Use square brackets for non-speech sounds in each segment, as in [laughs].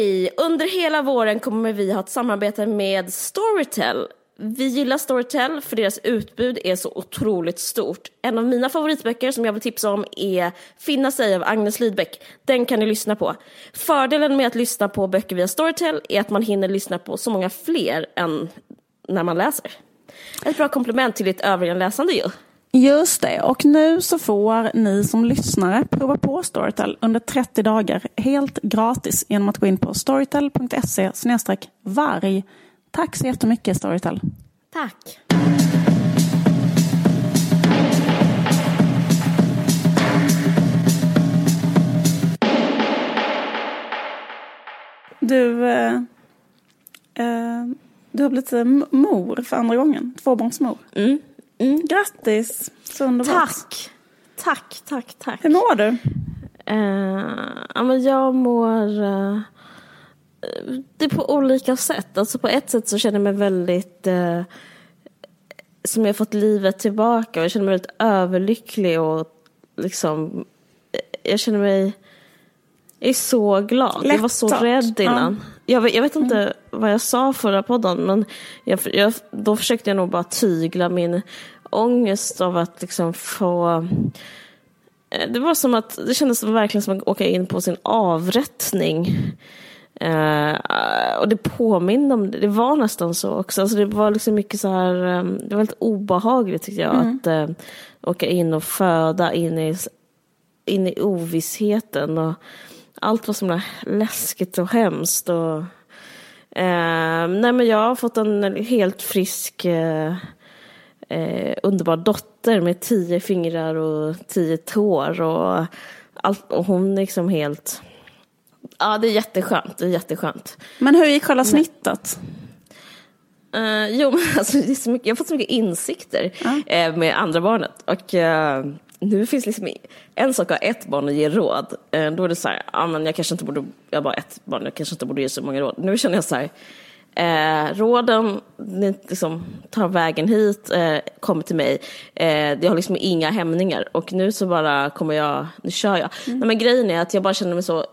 Hej! Under hela våren kommer vi ha ett samarbete med Storytel. Vi gillar Storytel för deras utbud är så otroligt stort. En av mina favoritböcker som jag vill tipsa om är Finna sig av Agnes Lidbeck. Den kan ni lyssna på. Fördelen med att lyssna på böcker via Storytel är att man hinner lyssna på så många fler än när man läser. Ett bra komplement till ditt övriga läsande ju. Just det, och nu så får ni som lyssnare prova på Storytel under 30 dagar helt gratis genom att gå in på storytel.se varg. Tack så jättemycket Storytel. Tack. Du, eh, eh, du har blivit mor för andra gången, tvåbarnsmor. Mm. Mm. Grattis, så underbart. Tack. Tack, tack, tack. Hur mår du? Uh, ja, men jag mår... Uh, det är på olika sätt. Alltså på ett sätt så känner jag mig väldigt... Uh, som jag fått livet tillbaka. Jag känner mig väldigt överlycklig och liksom... Jag känner mig... Jag är så glad. Lättart. Jag var så rädd innan. Ja. Jag, vet, jag vet inte mm. vad jag sa förra podden, men jag, jag, då försökte jag nog bara tygla min ångest av att liksom få... Det var som att, det kändes verkligen som att åka in på sin avrättning. Uh, och det påminner om det, det var nästan så också. Alltså det var liksom mycket så här, um, det var väldigt obehagligt tyckte jag mm. att uh, åka in och föda in i, in i ovissheten. Och allt var så läskigt och hemskt. Och, uh, nej men jag har fått en helt frisk eh, underbar dotter med tio fingrar och tio tår. Och, allt, och hon är liksom helt... Ja, det är jätteskönt. Det är jätteskönt. Men hur gick själva snittet? Uh, jo, [laughs] men alltså, det är så mycket, jag har fått så mycket insikter uh. med andra barnet. Och uh, nu finns liksom en sak att ha ett barn och ge råd. då är det så här, ja men jag kanske inte borde, jag har bara ett barn, jag kanske inte borde ge så många råd. Nu känner jag så här, Eh, råden ni liksom tar vägen hit, eh, kommer till mig. Eh, jag har liksom inga hämningar och nu så bara kommer jag, nu kör jag. Mm. men grejen är att jag bara känner mig så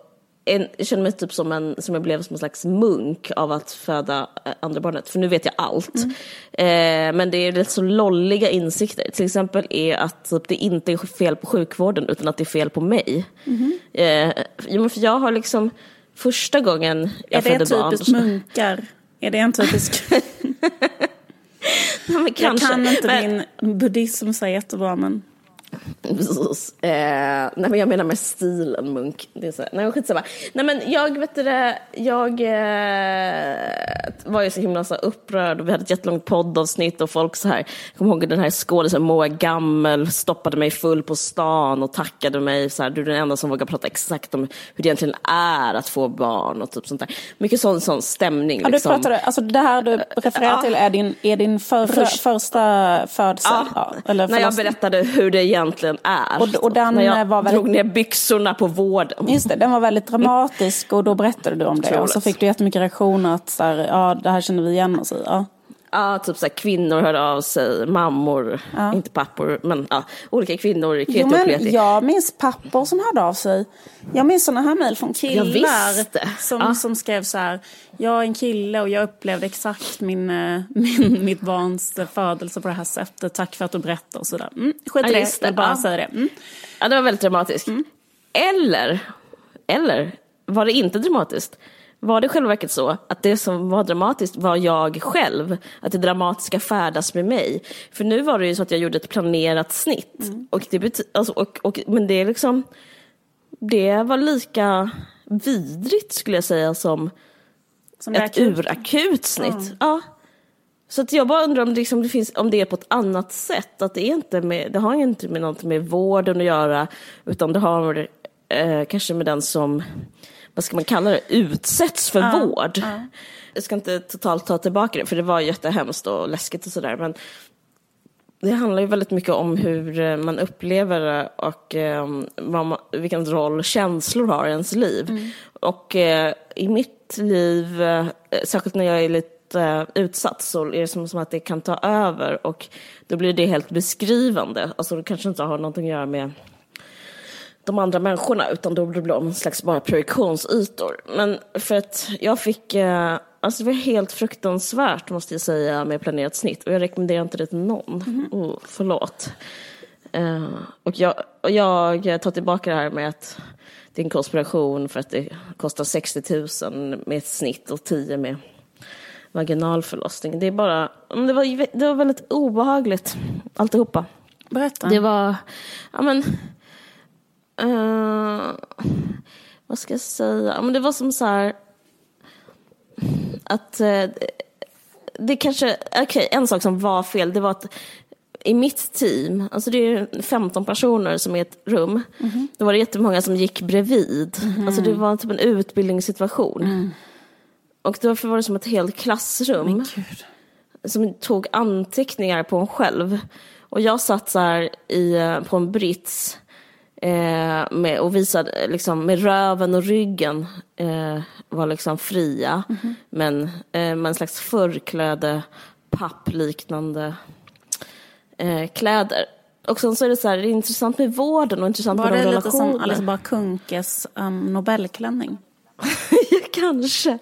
en, jag känner mig typ som, en, som jag blev som en slags munk av att föda eh, andra barnet. För nu vet jag allt. Mm. Eh, men det är rätt så lolliga insikter. Till exempel är att typ, det inte är fel på sjukvården utan att det är fel på mig. Mm. Eh, för jag har liksom första gången jag födde barn. Är det typiskt munkar? Är det en typisk? [laughs] Nej, jag kan inte men... din buddhism så jättebra men. Precis. Eh, nej men jag menar med stilen munk. Det är så, nej skitsamma. Nej men jag vet det, jag eh, var ju så himla så upprörd och vi hade ett jättelångt poddavsnitt och folk så här, jag kommer ihåg den här skådisen Moa Gammel stoppade mig full på stan och tackade mig så här, du är den enda som vågar prata exakt om hur det egentligen är att få barn och typ sånt där. Mycket sån, sån stämning. Ja, liksom. du pratade, alltså det här du refererar ja. till är din, är din förra, Först, första födsel? Ja, ja, eller när jag berättade hur det egentligen är. Och, och den när jag var väldigt... drog ner byxorna på vården. Just det, den var väldigt dramatisk och då berättade du om det. Troligt. Och så fick du jättemycket reaktioner att så här, ja, det här känner vi igen oss i. Ja. Ja, typ så här, kvinnor hörde av sig, mammor, ja. inte pappor, men ja, olika kvinnor. Jo, men jag minns pappor som hörde av sig. Jag minns sådana här mejl från killar som, ja. som skrev så här, jag är en kille och jag upplevde exakt min, eh, [laughs] min, mitt barns födelse på det här sättet, tack för att du berättar och sådär. Mm, skit i ja, det, jag bara ja. säga det. Mm. Ja, det var väldigt dramatiskt. Mm. Eller, eller var det inte dramatiskt? Var det själva verket så att det som var dramatiskt var jag själv, att det dramatiska färdas med mig. För nu var det ju så att jag gjorde ett planerat snitt. Mm. Och det alltså, och, och, men det är liksom, det var lika vidrigt skulle jag säga som, som ett akut. urakut snitt. Mm. Ja. Så att jag bara undrar om det, liksom, det finns, om det är på ett annat sätt. Att det, är inte med, det har inte med något med vården att göra, utan det har eh, kanske med den som vad ska man kalla det, utsätts för ja, vård. Ja. Jag ska inte totalt ta tillbaka det, för det var jättehemskt och läskigt och sådär. Men det handlar ju väldigt mycket om hur eh, man upplever det och eh, man, vilken roll känslor har i ens liv. Mm. Och eh, i mitt liv, eh, särskilt när jag är lite utsatt, så är det som, som, att det kan ta över och då blir det helt beskrivande. Alltså det kanske inte har någonting att göra med de andra människorna utan då blir det en slags bara projektionsytor. Men för att jag fick, eh, alltså det var helt fruktansvärt måste jag säga med planerat snitt och jag rekommenderar inte det till någon. Mm. Oh, förlåt. Uh, och, jag, och jag tar tillbaka det här med att det är en konspiration för att det kostar 60 000 med ett snitt och 10 med vaginalförlossning. Det är bara, det var, det var väldigt obehagligt alltihopa. Berätta. Det var, ja men, uh, vad ska jag säga? Men det var som så här, att uh, det kanske, okej, okay, en sak som var fel, det var att i mitt team, alltså det är 15 personer som är i ett rum, mm -hmm. då var det jättemånga som gick bredvid. Mm -hmm. Alltså det var typ en utbildningssituation. Mm. Och därför var det som ett helt klassrum som tog anteckningar på en själv. Och jag satt så här i, eh, på en brits eh, med, och visade liksom, med röven och ryggen eh, var liksom fria. Mm -hmm. Men eh, med en slags förkläde, pappliknande eh, kläder. Och sen så är det så här, det är intressant med vården och intressant var med de relationerna. Var det lite som Alice Bah Kunkes um, Nobelklänning? [laughs] Kanske.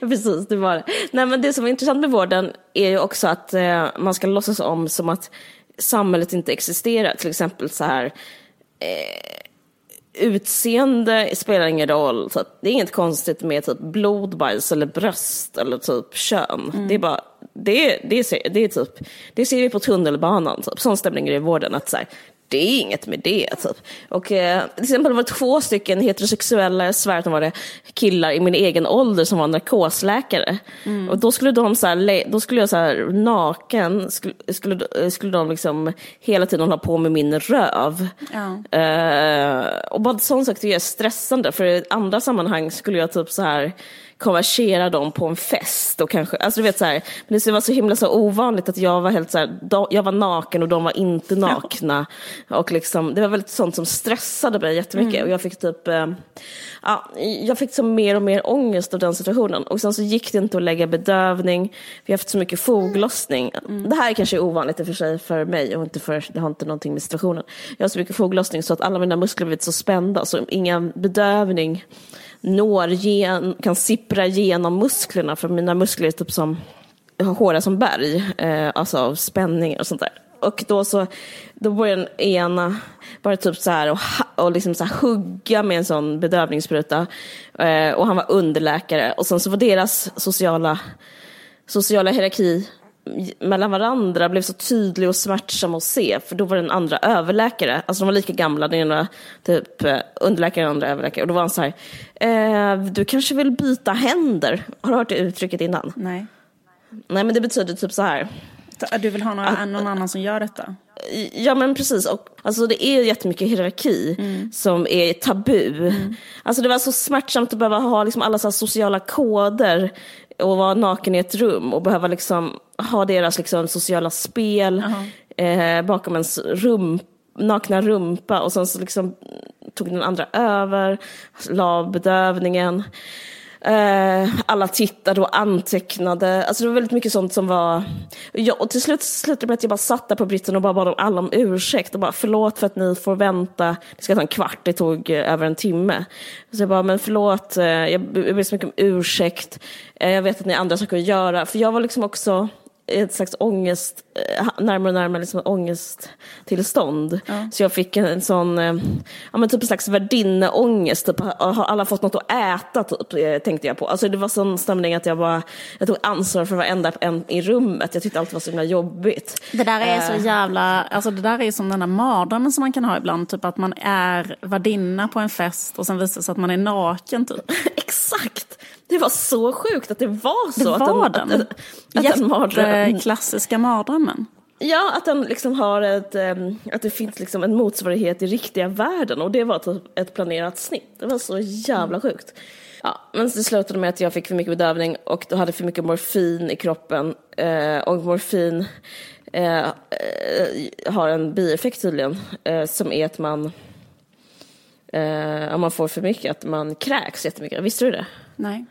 Precis, det var det. Nej, men det som är intressant med vården är ju också att eh, man ska låtsas om som att samhället inte existerar. Till exempel så här, eh, utseende spelar ingen roll. Typ. Det är inget konstigt med typ blodbajs eller bröst eller typ kön. Mm. Det är bara, det, det, det, är typ, det ser vi på tunnelbanan. Typ. Sån stämning är det i vården. Att så här, det är inget med det. Typ. Och, eh, till exempel var det två stycken heterosexuella, svär att de var det, killar i min egen ålder som var narkosläkare. Mm. Och då skulle de så här, då skulle jag så här, naken, skulle, skulle, skulle de liksom hela tiden hålla på med min röv. Ja. Eh, och bara sån sak tycker jag är stressande, för i andra sammanhang skulle jag typ så här konversera dem på en fest och kanske, alltså du vet så här, men det var så himla så ovanligt att jag var helt så här, jag var naken och de var inte nakna. Och liksom, det var väldigt sånt som stressade mig jättemycket mm. och jag fick typ, eh, ja, jag fick så mer och mer ångest av den situationen. Och sen så gick det inte att lägga bedövning, vi har haft så mycket foglossning. Mm. Det här kanske är ovanligt i och för sig för mig och inte för, det har inte någonting med situationen. Jag har så mycket foglossning så att alla mina muskler blivit så spända så ingen bedövning når gen, kan sippra genom musklerna, för mina muskler är typ som, hårda som berg, eh, alltså av spänningar och sånt där. Och då så, då började den ena bara typ så här och, och liksom så här hugga med en sån bedövningsspruta. Eh, och han var underläkare. Och sen så var deras sociala, sociala hierarki mellan varandra blev så tydlig och smärtsam att se. För då var den andra överläkare, alltså de var lika gamla, den ena typ eh, underläkare och den andra överläkare. Och då var han så här, eh, du kanske vill byta händer? Har du hört det uttrycket innan? Nej. Nej men det betyder typ så här. Du vill ha några, någon annan som gör detta? Ja men precis, och, alltså det är jättemycket hierarki mm. som är tabu. Mm. Alltså det var så smärtsamt att behöva ha liksom alla så sociala koder och vara naken i ett rum och behöva liksom ha deras liksom sociala spel uh -huh. eh, bakom ens rum, nakna rumpa och sen så liksom tog den andra över, la bedövningen. Eh, alla tittade och antecknade. Alltså det var väldigt mycket sånt som var... Ja, och till slut slutade det med att jag bara satt där på britten och bara bad om alla om ursäkt. Och bara förlåt för att ni får vänta. Det ska ta en kvart, det tog eh, över en timme. Så jag bara, men förlåt, eh, jag ber så mycket om ursäkt. Eh, jag vet att ni har andra saker att göra. För jag var liksom också ett slags ångest, eh, närmare och närmare liksom ångesttillstånd. Ja. Så jag fick en, sån, eh, ja men typ en slags värdinneångest, typ, har alla fått något att äta typ, eh, tänkte jag på. Alltså det var sån stämning att jag bara, jag tog ansvar för varenda en i rummet, jag tyckte allt var så himla jobbigt. Det där är så jävla, alltså det där är som den där mardrömmen som man kan ha ibland, typ att man är värdinna på en fest och sen visar det sig att man är naken typ. [laughs] Exakt! Det var så sjukt att det var så. Det var att den. Att, att, att mardröm... klassiska mardrömmen. Ja, att den liksom har ett, att det finns liksom en motsvarighet i riktiga världen och det var typ ett planerat snitt. Det var så jävla sjukt. Ja, men det slutade med att jag fick för mycket bedövning och då hade för mycket morfin i kroppen. Eh, och morfin eh, eh, har en bieffekt tydligen, som är att man, om man får för mycket, att man kräks jättemycket. Visste du det? Nej.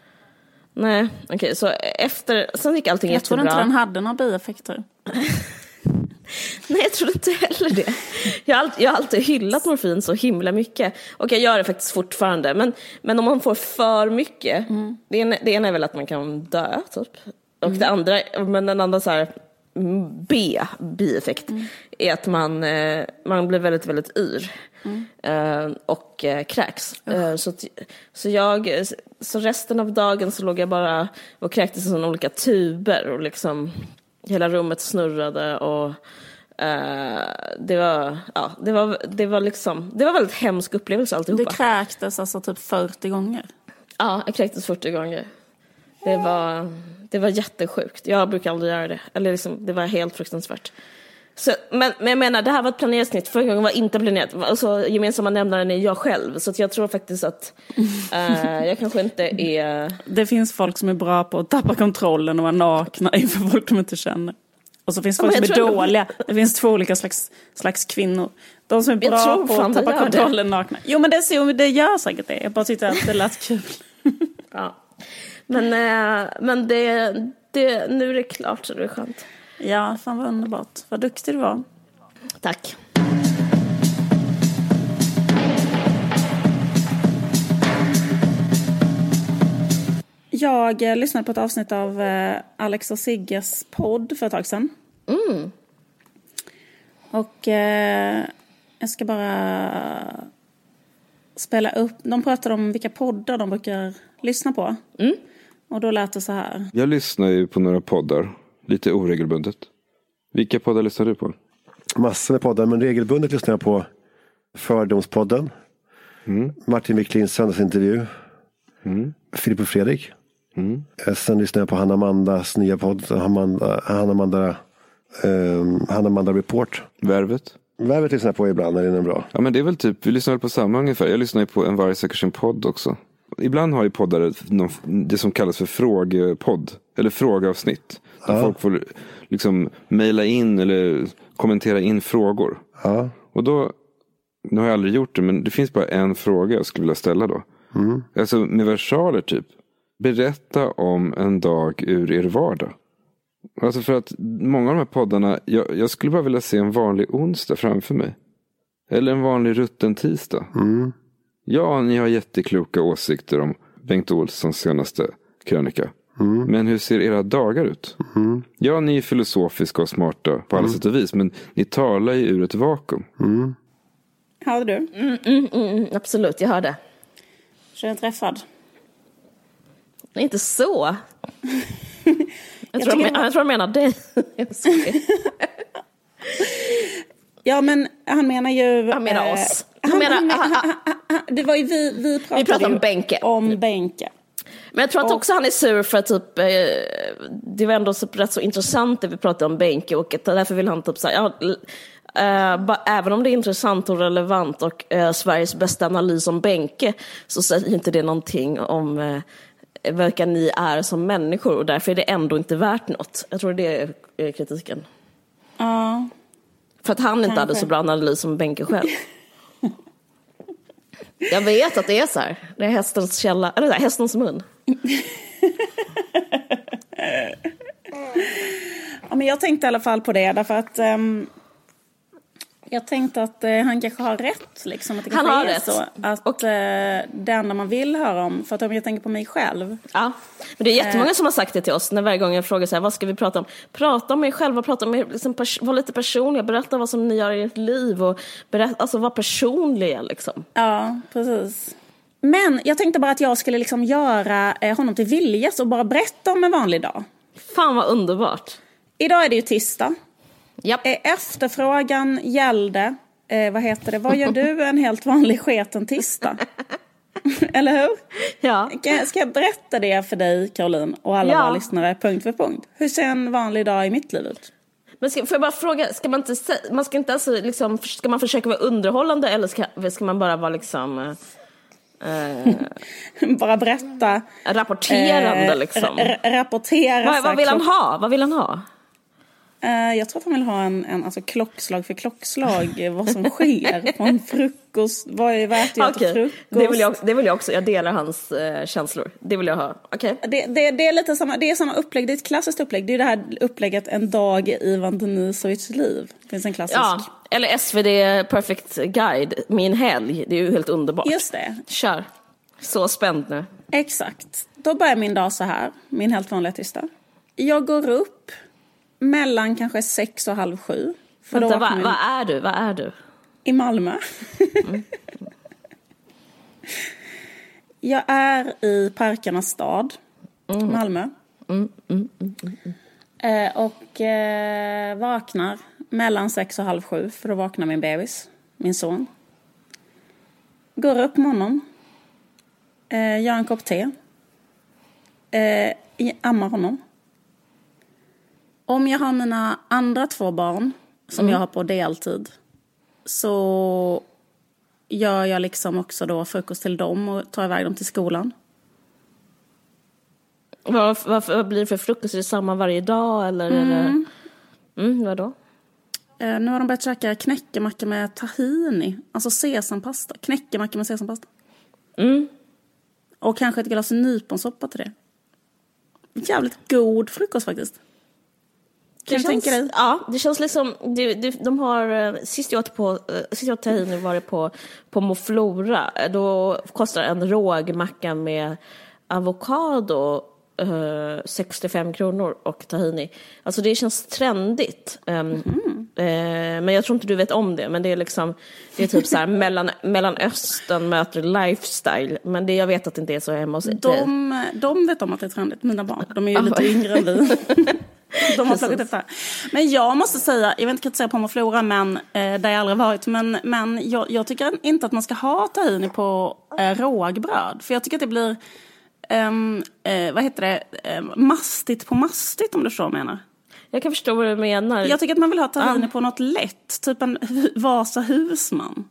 Nej, okej, okay, så efter, sen gick allting jag jättebra. Jag trodde inte den hade några bieffekter. [laughs] Nej, jag tror inte heller det. Jag har, alltid, jag har alltid hyllat morfin så himla mycket. Och jag gör det faktiskt fortfarande. Men, men om man får för mycket, mm. det, ena, det ena är väl att man kan dö, typ. Och mm. det andra, men den andra så här, B, bieffekt, mm. är att man, eh, man blir väldigt, väldigt yr. Mm. Eh, och eh, kräks. Uh. Så, så, jag, så resten av dagen så låg jag bara och kräktes i sådana olika tuber och liksom hela rummet snurrade och Uh, det var, ja, det var, det var liksom, det var väldigt hemsk upplevelse alltihopa. Du kräktes alltså typ 40 gånger? Ja, jag kräktes 40 gånger. Det var, det var jättesjukt. Jag brukar aldrig göra det. Eller liksom, det var helt fruktansvärt. Så, men, men jag menar, det här var ett planerat snitt. Förra gången var inte planerat. Alltså, gemensamma nämnaren är jag själv. Så jag tror faktiskt att uh, jag kanske inte är... Det finns folk som är bra på att tappa kontrollen och vara nakna inför folk de inte känner. Och så finns det folk som är dåliga. Det finns två olika slags, slags kvinnor. De som är bra på att tappa kontrollen det. nakna. Jo men det, så, det gör säkert det. Jag bara tyckte att det lät kul. ja. Men, uh, men det, det, nu är det klart så det är skönt. Ja, fan vad underbart. Vad duktig du var. Tack. Jag eh, lyssnade på ett avsnitt av eh, Alex och Sigges podd för ett tag sedan. Mm. Och eh, jag ska bara spela upp. De pratade om vilka poddar de brukar lyssna på. Mm. Och då lät det så här. Jag lyssnar ju på några poddar. Lite oregelbundet. Vilka poddar lyssnar du på? Massor med poddar, men regelbundet lyssnar jag på Fördomspodden. Mm. Martin Wiklins söndagsintervju. Mm. Filip och Fredrik. Mm. Sen lyssnar jag på Hanna Mandas nya podd. Hanna Amanda, um, Hanna Amanda Report. Värvet. Värvet lyssnar jag på ibland när den är bra. Ja men det är väl typ, vi lyssnar väl på samma ungefär. Jag lyssnar ju på En varje söker sin podd också. Ibland har ju poddare det som kallas för frågepodd. Eller frågeavsnitt. Där ja. folk får liksom mejla in eller kommentera in frågor. Ja. Och då, nu har jag aldrig gjort det, men det finns bara en fråga jag skulle vilja ställa då. Mm. Alltså med versaler typ. Berätta om en dag ur er vardag. Alltså för att många av de här poddarna, jag, jag skulle bara vilja se en vanlig onsdag framför mig. Eller en vanlig rutten tisdag. Mm. Ja, ni har jättekloka åsikter om Bengt Olssons senaste krönika. Mm. Men hur ser era dagar ut? Mm. Ja, ni är filosofiska och smarta på alla mm. sätt och vis. Men ni talar ju ur ett vakuum. Mm. Hörde du? Mm, mm, mm, absolut, jag hörde. Känner dig träffad? Inte så. [laughs] jag, jag, tror jag, jag tror han menar dig. [laughs] ja, men han menar ju... Han menar oss. Han, han menar, han, han, det var ju vi, vi pratade, vi pratade om Benke. Om Benke. Men jag tror att också han är sur för att typ, eh, det var ändå så, rätt så intressant det vi pratade om Benke och att därför vill han typ säga, ja, Uh, även om det är intressant och relevant och uh, Sveriges bästa analys om Benke så säger inte det någonting om uh, vilka ni är som människor och därför är det ändå inte värt något. Jag tror det är kritiken. Ja. För att han inte hade så bra analys som Benke själv. [laughs] Jag vet att det är så här. Det är hästens källa, eller hästens mun. Ja, men jag tänkte i alla fall på det därför att um, jag tänkte att eh, han kanske har rätt. Liksom, att det han har rätt. Så, att och, eh, det enda man vill höra om, för att om jag tänker på mig själv. Ja, men det är jättemånga eh, som har sagt det till oss när varje gång jag frågar så här, vad ska vi prata om? Prata om er själva, prata om er, liksom, var lite personliga, berätta vad som ni gör i ert liv och berätta, alltså var personliga liksom. Ja, precis. Men jag tänkte bara att jag skulle liksom göra eh, honom till viljes och bara berätta om en vanlig dag. Fan vad underbart. Idag är det ju tisdag. Yep. Eh, efterfrågan gällde, eh, vad heter det, vad gör du en helt vanlig sketen tisdag? [laughs] Eller hur? Ja. Ska jag berätta det för dig, Caroline, och alla ja. våra lyssnare, punkt för punkt? Hur ser en vanlig dag i mitt liv ut? Men ska, får jag bara fråga, ska man inte, man ska inte alltså liksom, ska man försöka vara underhållande eller ska, ska man bara vara liksom... Eh, bara berätta. Rapporterande eh, liksom. rapportera. Vad, vad vill han ha? Vad vill han ha? Uh, jag tror att han vill ha en, en alltså, klockslag för klockslag, [laughs] vad som sker på en frukost. Vad är värt att okay. frukost? Det vill, jag, det vill jag också, jag delar hans uh, känslor. Det vill jag ha. Okay. Det, det, det, är lite samma, det är samma upplägg, det är ett klassiskt upplägg. Det är det här upplägget En dag i Ivan Denisovics liv. Det finns en klassisk. Ja, eller SvD Perfect Guide, Min helg. Det är ju helt underbart. Just det. Kör. Så spänd nu. Exakt. Då börjar min dag så här, min helt vanliga tisdag. Jag går upp mellan kanske sex och halv sju. För Vänta, vad min... är du? Vad är du? I Malmö. Mm. jag är i parkernas stad, mm. Malmö. Mm, mm, mm, mm eh, och eh, vaknar mellan sex och halv sju för att vakna min bebis, min son. Går upp med honom. Eh, gör en kopp te. Eh, ammar honom. Om jag har mina andra två barn som mm. jag har på deltid så gör jag liksom också då frukost till dem och tar iväg dem till skolan. Vad, vad, vad blir det för frukost? Är det samma varje dag eller? Mm. Är mm, vadå? Eh, nu har de börjat käka knäckemacka med tahini, alltså sesampasta. Knäckemacka med sesampasta. Mm. Och kanske ett glas nyponsoppa till det. Jävligt god frukost faktiskt. Kan du tänka dig? Ja, det känns liksom, det, det, de har, eh, sist jag åt på, eh, sist jag åt tahini var det på, på Moflora. Då kostar en rågmacka med avokado uh, 65 kronor och tahini. Alltså det känns trendigt. Um, mm. Uh, men jag tror inte du vet om det. Men det är liksom, det är typ så här [laughs] mellan, Mellanöstern möter lifestyle. Men det, jag vet att det inte är så hemma hos de, de vet om att det är trendigt, mina barn. De är ju [laughs] lite yngre än vi. [laughs] De har slagit efter. Men jag måste säga, jag vill inte kritisera Flora, men, eh, där jag aldrig varit, men, men jag, jag, tycker inte att man ska ha tahini på eh, rågbröd. För jag tycker att det blir, um, eh, vad heter det, eh, mastigt på mastigt om du förstår vad jag menar. Jag kan förstå vad du menar. Jag tycker att man vill ha tahini um. på något lätt, typ en Vasa husman.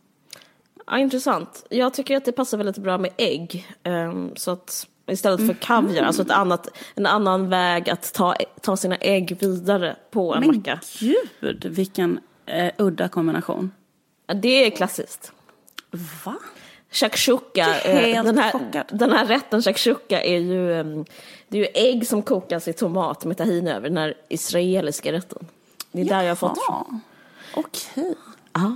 Ja, intressant. Jag tycker att det passar väldigt bra med ägg. Um, så att Istället för kaviar, mm. alltså ett annat, en annan väg att ta, ta sina ägg vidare på en Men macka. Men gud, vilken eh, udda kombination. Ja, det är klassiskt. Va? Shakshuka, eh, den, här, den här rätten shakshuka är ju, um, det är ju ägg som kokas i tomat med tahini över, den här israeliska rätten. Det är Jaha. där jag har fått från. Okej. Okay.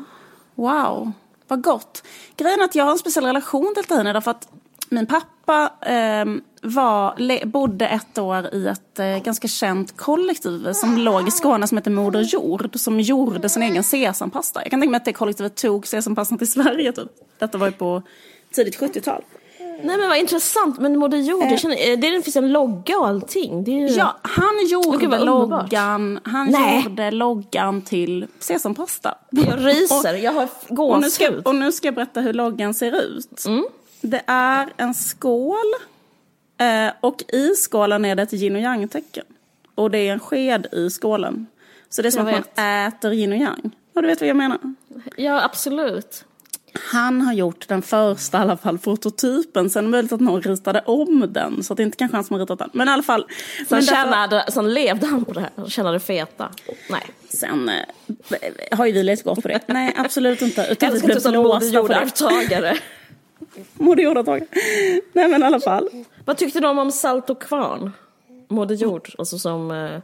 Wow, vad gott. Grejen är att jag har en speciell relation till tahini därför att min pappa eh, var, bodde ett år i ett eh, ganska känt kollektiv som låg i Skåne som heter Moder Jord som gjorde sin egen sesampasta. Jag kan tänka mig att det kollektivet tog sesampastan till Sverige. Typ. Detta var ju på tidigt 70-tal. Nej men vad intressant, men Moder Jord, eh, känner, det finns en logga och allting. Det är ju... Ja, han gjorde loggan, han Nej. gjorde loggan till sesampasta. Jag ryser, jag har gåshud. Och, nu ska, och nu ska jag berätta hur loggan ser ut. Mm. Det är en skål eh, och i skålen är det ett yin och yang-tecken. Och det är en sked i skålen. Så det är som jag att vet. man äter yin och yang. Ja, du vet vad jag menar? Ja, absolut. Han har gjort den första i alla fall prototypen. Sen är det möjligt att någon ritade om den. Så det är inte kanske han som har ritat den. Men i alla fall. Sen, tjänade, därför... sen levde han på det här och tjänade feta. Nej. Sen eh, har ju vi lite gott på det. Nej, absolut inte. Utan vi blev blåsta på det. [laughs] Moder Nej men i alla fall. Vad tyckte de om Salt och Kvarn? Moder Jord, alltså som eh,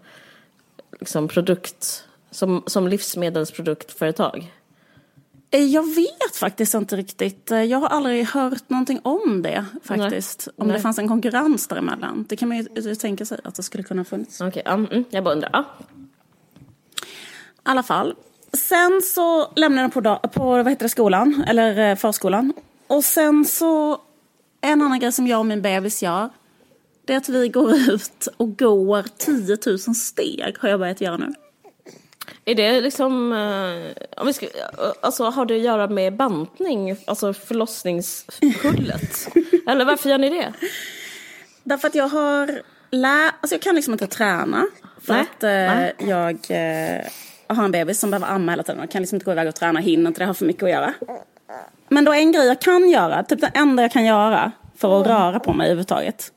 liksom produkt, som, som livsmedelsproduktföretag? Eh, jag vet faktiskt inte riktigt. Eh, jag har aldrig hört någonting om det faktiskt. Nej. Om Nej. det fanns en konkurrens däremellan. Det kan man ju tänka sig att det skulle kunna funnits. Okej, okay, um, jag bara undrar. I alla fall. Sen så lämnar jag på, på vad heter det, skolan, eller förskolan. Och sen så, en annan grej som jag och min bebis gör, det är att vi går ut och går 10 000 steg, har jag börjat göra nu. Är det liksom, eh, om vi ska, alltså har det att göra med bantning, alltså förlossningshullet? [laughs] Eller varför gör ni det? Därför att jag har lä alltså jag kan liksom inte träna. För Nej. att eh, jag eh, har en bebis som behöver amma hela tiden. Jag kan liksom inte gå iväg och träna, hinner inte, det har för mycket att göra. Men då en grej jag kan göra, typ det enda jag kan göra för att röra på mig överhuvudtaget.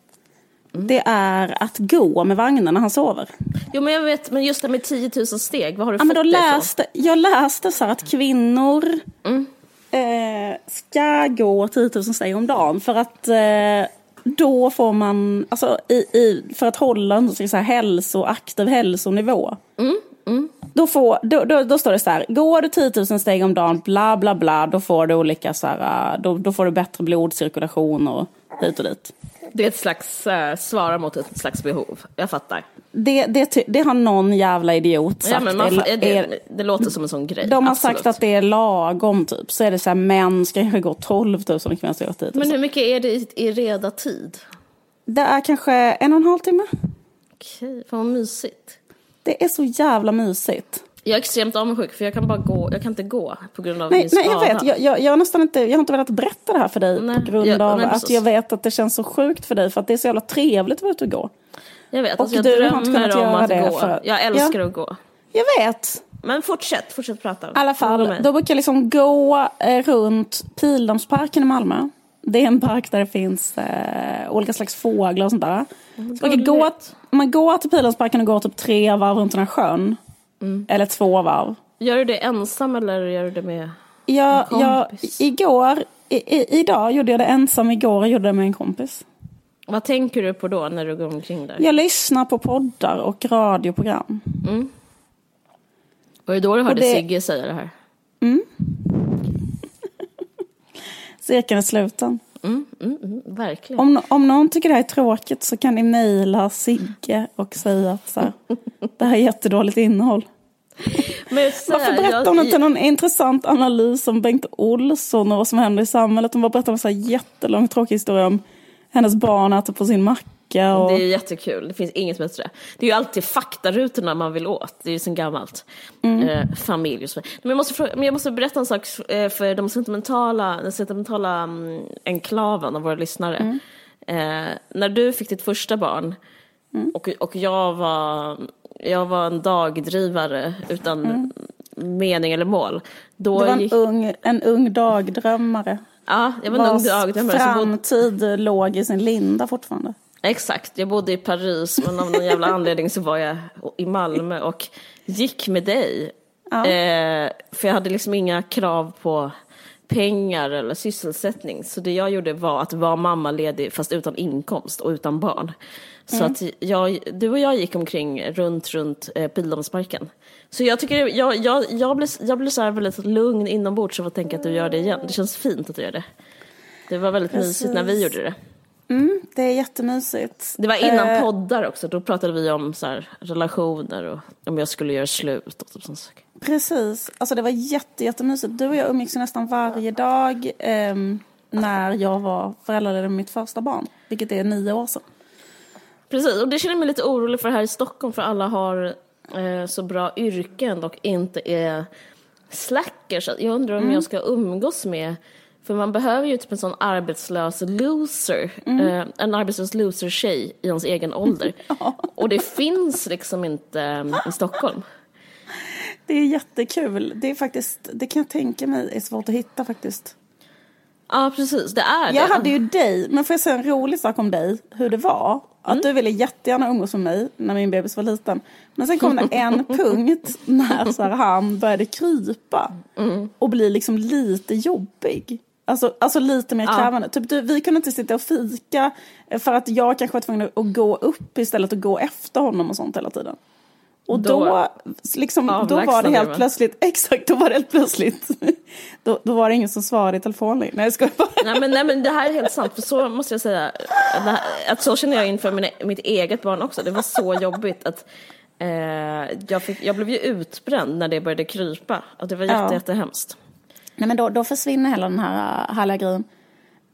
Det är att gå med vagnen när han sover. Jo men jag vet, men just det med 10 000 steg, vad har du ja, fått men då det läste, Jag läste så här att kvinnor mm. eh, ska gå 10 000 steg om dagen för att eh, då får man, alltså i, i, för att hålla en så här, hälso, aktiv hälsonivå. Mm. Mm. Då, får, då, då, då, står det så här, går du 10 000 steg om dagen, bla bla bla, då får du olika så här, då, då får du bättre blodcirkulation och hit och dit. Det är ett slags, äh, svara mot ett slags behov, jag fattar. Det, det, det har någon jävla idiot sagt. Ja, men man, är, det, det, låter som en sån grej. De har Absolut. sagt att det är lagom typ. Så är det så här, män ska kanske gå 12 000 och kvinnor ska gå 10 000. Men hur mycket är det i, i reda tid? Det är kanske en och en halv timme. Okej, fan vad mysigt. Det är så jävla mysigt. Jag är extremt avundsjuk för jag kan bara gå, jag kan inte gå på grund av nej, min skada. Nej jag vet, jag, jag, jag, har nästan inte, jag har inte velat berätta det här för dig nej, på grund jag, av nej, att jag vet att det känns så sjukt för dig för att det är så jävla trevligt att vara ute och gå. Jag vet, och alltså, jag du drömmer om att gå. För, jag älskar ja, att gå. Jag vet. Men fortsätt, fortsätt prata. I alla fall, då brukar jag liksom gå eh, runt Pildammsparken i Malmö. Det är en park där det finns eh, olika slags fåglar och sånt där. Så man, gå, man går till Pildammsparken och går typ tre varv runt den här sjön. Mm. Eller två varv. Gör du det ensam eller gör du det med ja, en kompis? Ja, igår, i, i, idag gjorde jag det ensam, igår gjorde jag det med en kompis. Vad tänker du på då när du går omkring där? Jag lyssnar på poddar och radioprogram. Mm. Och det då du hörde det... Sigge säga det här? Mm. Cirkeln är sluten. Mm, mm, mm, verkligen. Om, om någon tycker det här är tråkigt så kan ni mejla Sigge och säga att så här, det här är jättedåligt innehåll. Men Varför berättar hon inte någon intressant analys om Bengt Olsson och vad som händer i samhället? Hon bara berättar en så här jättelång tråkig historia om hennes barn äter på sin macka. Och... Det är jättekul, det finns inget bättre. Det är ju alltid faktarutorna man vill åt, det är ju sen gammalt. Mm. Eh, familj och så men jag, måste fråga, men jag måste berätta en sak eh, för de sentimentala, den sentimentala um, enklaven av våra lyssnare. Mm. Eh, när du fick ditt första barn mm. och, och jag var jag var en dagdrivare utan mm. mening eller mål. Då du var en, gick... ung, en ung dagdrömmare. Ja, jag var en ung dagdrömmare. framtid bod... låg i sin linda fortfarande. Exakt, jag bodde i Paris men av någon jävla anledning så var jag i Malmö och gick med dig. Ja. Eh, för jag hade liksom inga krav på pengar eller sysselsättning. Så det jag gjorde var att vara mammaledig fast utan inkomst och utan barn. Så mm. att jag, du och jag gick omkring runt, runt eh, Pildammsparken. Så jag tycker, jag, jag, jag blir, jag blir så här väldigt lugn inombords av att tänka att du gör det igen. Det känns fint att du gör det. Det var väldigt Precis. mysigt när vi gjorde det. Mm, det är jättemysigt. Det var innan eh. poddar också. Då pratade vi om så här, relationer och om jag skulle göra slut och sånt saker. Precis. Alltså det var jätte, jättemysigt. Du och jag umgicks nästan varje dag eh, när jag var föräldraledig med mitt första barn. Vilket är nio år sedan. Precis, och det känner jag mig lite orolig för här i Stockholm för alla har eh, så bra yrken och inte är slackers. Jag undrar om mm. jag ska umgås med för man behöver ju typ en sån arbetslös loser, mm. eh, en arbetslös loser-tjej i ens egen ålder. [laughs] ja. Och det finns liksom inte eh, i Stockholm. Det är jättekul. Det är faktiskt, det kan jag tänka mig är svårt att hitta faktiskt. Ja, precis. Det är det. Jag hade ju dig, men får jag säga en rolig sak om dig, hur det var? Att mm. du ville jättegärna umgås med mig när min bebis var liten. Men sen kom det en [laughs] punkt när så här, han började krypa mm. och bli liksom lite jobbig. Alltså, alltså lite mer krävande. Ja. Typ, du, vi kunde inte sitta och fika för att jag kanske var tvungen att gå upp istället och gå efter honom och sånt hela tiden. Och då, då, liksom, då var det helt plötsligt, [laughs] exakt, då var det helt plötsligt, [laughs] då, då var det ingen som svarade i telefon längre. Nej, jag skojar bara. Nej men, nej men det här är helt sant, för så måste jag säga, här, att så känner jag inför min, mitt eget barn också. Det var så jobbigt att eh, jag, fick, jag blev ju utbränd när det började krypa. Och det var jätte, ja. jättehemskt. Nej men då, då försvinner hela den här äh, härliga grejen.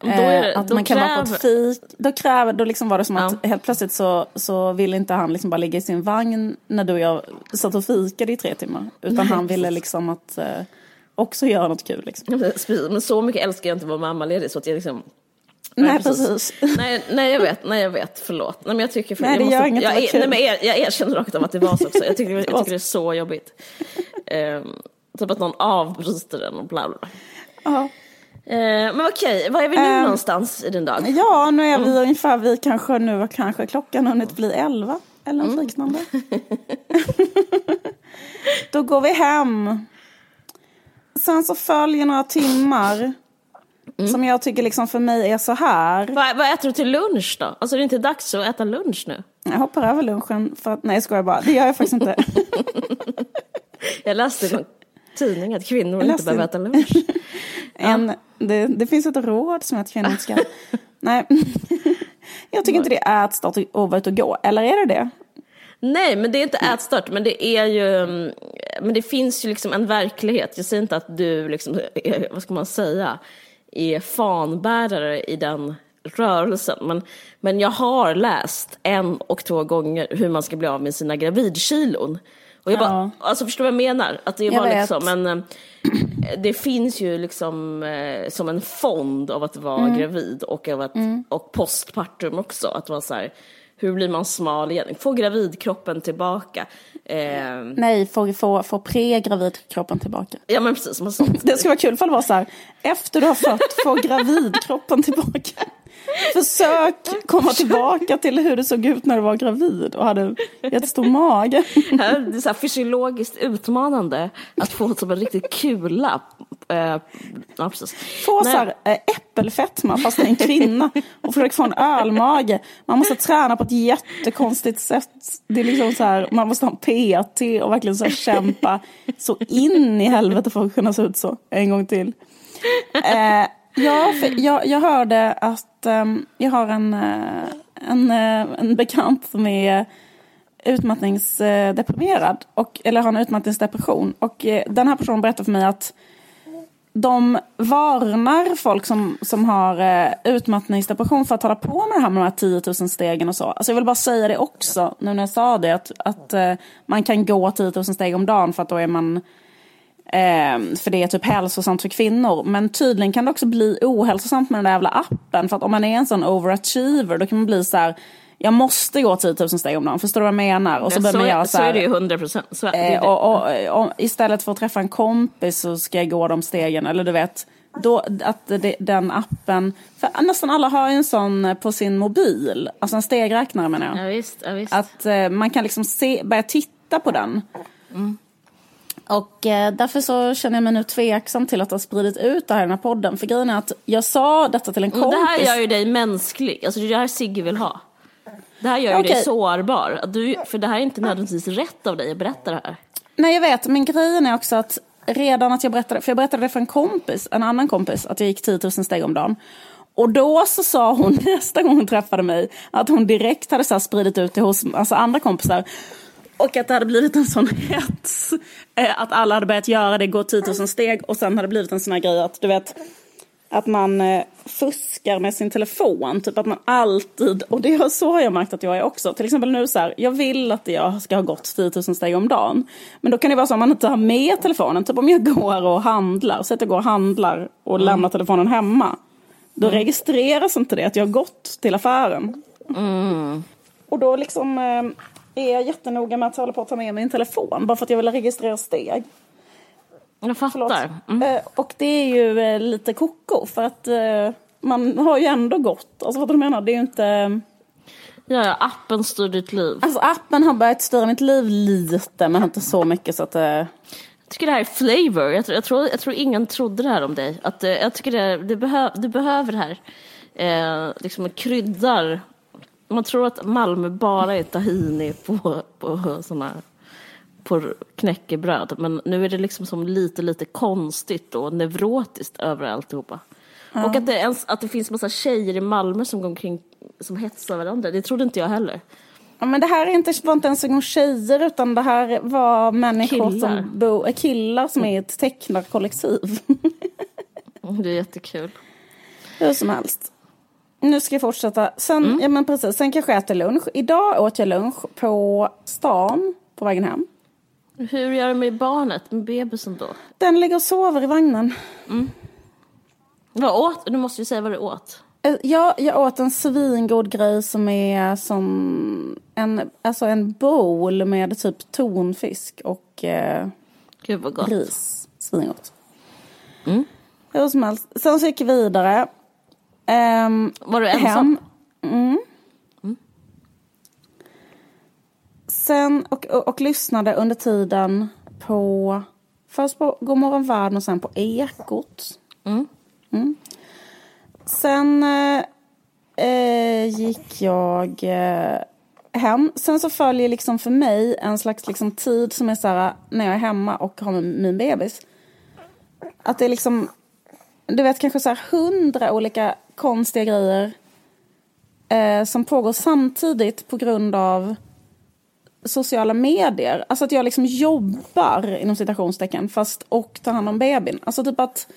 Det, att man kan kräver... vara på ett fik. Då, kräver, då liksom var det som ja. att helt plötsligt så, så ville inte han liksom bara ligga i sin vagn när du och jag satt och fikade i tre timmar. Utan nej, han ville liksom att eh, också göra något kul. Liksom. Men så mycket älskar jag inte att vara mammaledig så att jag liksom Nej, nej precis. precis. Nej, nej, jag vet, nej, jag vet, förlåt. Nej, men jag tycker, för, nej, det jag gör inget jag, jag, nej, men jag, jag erkänner rakt av att det var så också. Jag tycker, jag [laughs] tycker det är så jobbigt. Um, typ att någon avbryter den och bla bla. Ja. Eh, men okej, var är vi nu eh, någonstans i din dag? Ja, nu är vi mm. ungefär, vi kanske nu har kanske klockan hunnit bli elva eller något mm. liknande. [laughs] [laughs] Då går vi hem. Sen så följer några timmar. Mm. Som jag tycker liksom för mig är så här. Vad, vad äter du till lunch då? Alltså det är inte dags att äta lunch nu? Jag hoppar över lunchen för att, nej jag skojar bara, det gör jag faktiskt inte. [laughs] jag läste i tidning att kvinnor inte behöver äta lunch. [laughs] en, ja. det, det, finns ett råd som heter kvinnor inte ska. [laughs] nej, [laughs] jag tycker inte det är att vara ute och gå, eller är det det? Nej, men det är inte ätstört, men det är ju, men det finns ju liksom en verklighet. Jag säger inte att du liksom, vad ska man säga, är fanbärare i den rörelsen. Men, men jag har läst en och två gånger hur man ska bli av med sina gravidkilon. Och jag bara, ja. alltså förstår du vad jag menar? Att det är bara liksom en, eh, det finns ju liksom eh, som en fond av att vara mm. gravid och, av att, mm. och postpartum också. Att vara så här, hur blir man smal igen? Få gravidkroppen tillbaka. Eh, Nej, få, få, få pre-gravidkroppen tillbaka. Ja men precis, som sånt. [laughs] det skulle vara kul ifall det var så här, efter du har fött, få [laughs] gravidkroppen tillbaka. Försök komma tillbaka till hur det såg ut när du var gravid och hade jättestor mage. Det är så fysiologiskt utmanande att få som en riktig kula. Eh, ja, precis. Få så här eh, äppelfetma fast en kvinna och försöka få en ölmage. Man måste träna på ett jättekonstigt sätt. Det är liksom så här, man måste ha en PT och verkligen så kämpa så in i helvete för att kunna se ut så en gång till. Eh, Ja, för jag, jag hörde att um, jag har en, eh, en, eh, en bekant som är utmattningsdeprimerad, och, eller har en utmattningsdepression. Och eh, den här personen berättade för mig att de varnar folk som, som har utmattningsdepression för att hålla på med det här med de här 10 000 stegen och så. Alltså jag vill bara säga det också, nu när jag sa det, att, att man kan gå 10 000 steg om dagen för att då är man Eh, för det är typ hälsosamt för kvinnor. Men tydligen kan det också bli ohälsosamt med den där jävla appen. För att om man är en sån overachiever då kan man bli så här. Jag måste gå 10 000 steg om dagen, förstår du vad jag menar? Och så, ja, så, man göra så, här, så är det ju 100 procent. Eh, och, och, och, istället för att träffa en kompis så ska jag gå de stegen. Eller du vet, då, att det, den appen, för nästan alla har ju en sån på sin mobil, alltså en stegräknare menar jag. Ja, visst, ja, visst. Att eh, man kan liksom se, börja titta på den. Mm. Och eh, därför så känner jag mig nu tveksam till att ha spridit ut det här i den här podden. För grejen är att jag sa detta till en kompis. Det här gör ju dig mänsklig. Alltså det är det här Sigge vill ha. Det här gör ju okay. dig sårbar. Du, för det här är inte nödvändigtvis rätt av dig att berätta det här. Nej jag vet, men grejen är också att redan att jag berättade, för jag berättade det för en kompis, en annan kompis, att jag gick 10 000 steg om dagen. Och då så sa hon [laughs] nästa gång hon träffade mig att hon direkt hade så spridit ut det hos alltså andra kompisar. Och att det hade blivit en sån hets. Eh, att alla hade börjat göra det, gå 10 000 steg. Och sen hade det blivit en sån här grej att du vet. Att man eh, fuskar med sin telefon. Typ att man alltid, och det är så har jag märkt att jag är också. Till exempel nu så här, jag vill att jag ska ha gått 10 000 steg om dagen. Men då kan det vara så att man inte har med telefonen. Typ om jag går och handlar, så att jag går och handlar och mm. lämnar telefonen hemma. Då mm. registreras inte det att jag har gått till affären. Mm. Och då liksom är jättenoga med att hålla på att ta med min telefon bara för att jag vill registrera steg. Jag fattar. Mm. Eh, och det är ju eh, lite koko för att eh, man har ju ändå gått. Alltså vad du menar, det är ju inte... Ja, ja, appen styr ditt liv. Alltså appen har börjat styra mitt liv lite men inte så mycket så att... Jag tycker det här är flavor. Jag tror, jag tror, jag tror ingen trodde det här om dig. Att, jag tycker det, det behö, du behöver det här. Eh, liksom kryddar man tror att Malmö bara är tahini på, på såna på knäckebröd. Men nu är det liksom som lite, lite konstigt och neurotiskt över alltihopa. Ja. Och att det, ens, att det finns massa tjejer i Malmö som går omkring som hetsar varandra, det trodde inte jag heller. Ja, men det här är inte, var inte ens en gång tjejer utan det här var människor killar. som bo, killar som är ett tecknarkollektiv. [laughs] det är jättekul. Hur som helst. Nu ska jag fortsätta. Sen, mm. ja, men precis, sen kanske jag äter lunch. Idag åt jag lunch på stan på vägen hem. Hur gör du med barnet, med bebisen då? Den ligger och sover i vagnen. Mm. Vad åt du? måste ju säga vad du åt. Eh, ja, jag åt en svingod grej som är som en, alltså en bowl med typ tonfisk och eh, Gud vad gott. ris. Svingott. Mm. Hur som helst. Sen så gick jag vidare. Um, var du ensam? Hem. Mm. Mm. Sen och, och, och, lyssnade under tiden på först på Godmorgon Världen och sen på Ekot. Mm. mm. Sen eh, eh, gick jag eh, hem. Sen så följer liksom för mig en slags liksom tid som är så här när jag är hemma och har min bebis. Att det är liksom, du vet kanske så här hundra olika konstiga grejer eh, som pågår samtidigt på grund av sociala medier. Alltså att jag liksom jobbar inom citationstecken fast och tar hand om bebisen. Alltså typ att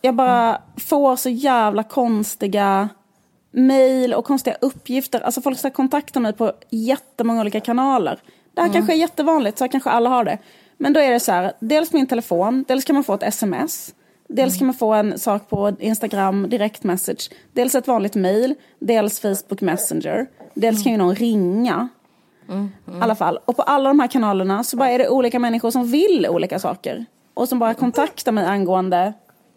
jag bara får så jävla konstiga mejl och konstiga uppgifter. Alltså folk ska kontakta mig på jättemånga olika kanaler. Det här mm. kanske är jättevanligt, så här kanske alla har det. Men då är det så här, dels min telefon, dels kan man få ett sms. Dels mm. kan man få en sak på Instagram, direct message. Dels ett vanligt mejl, dels Facebook Messenger. Dels kan ju någon ringa. Mm. Mm. I alla fall. Och på alla de här kanalerna så bara är det olika människor som vill olika saker. Och som bara kontaktar mig angående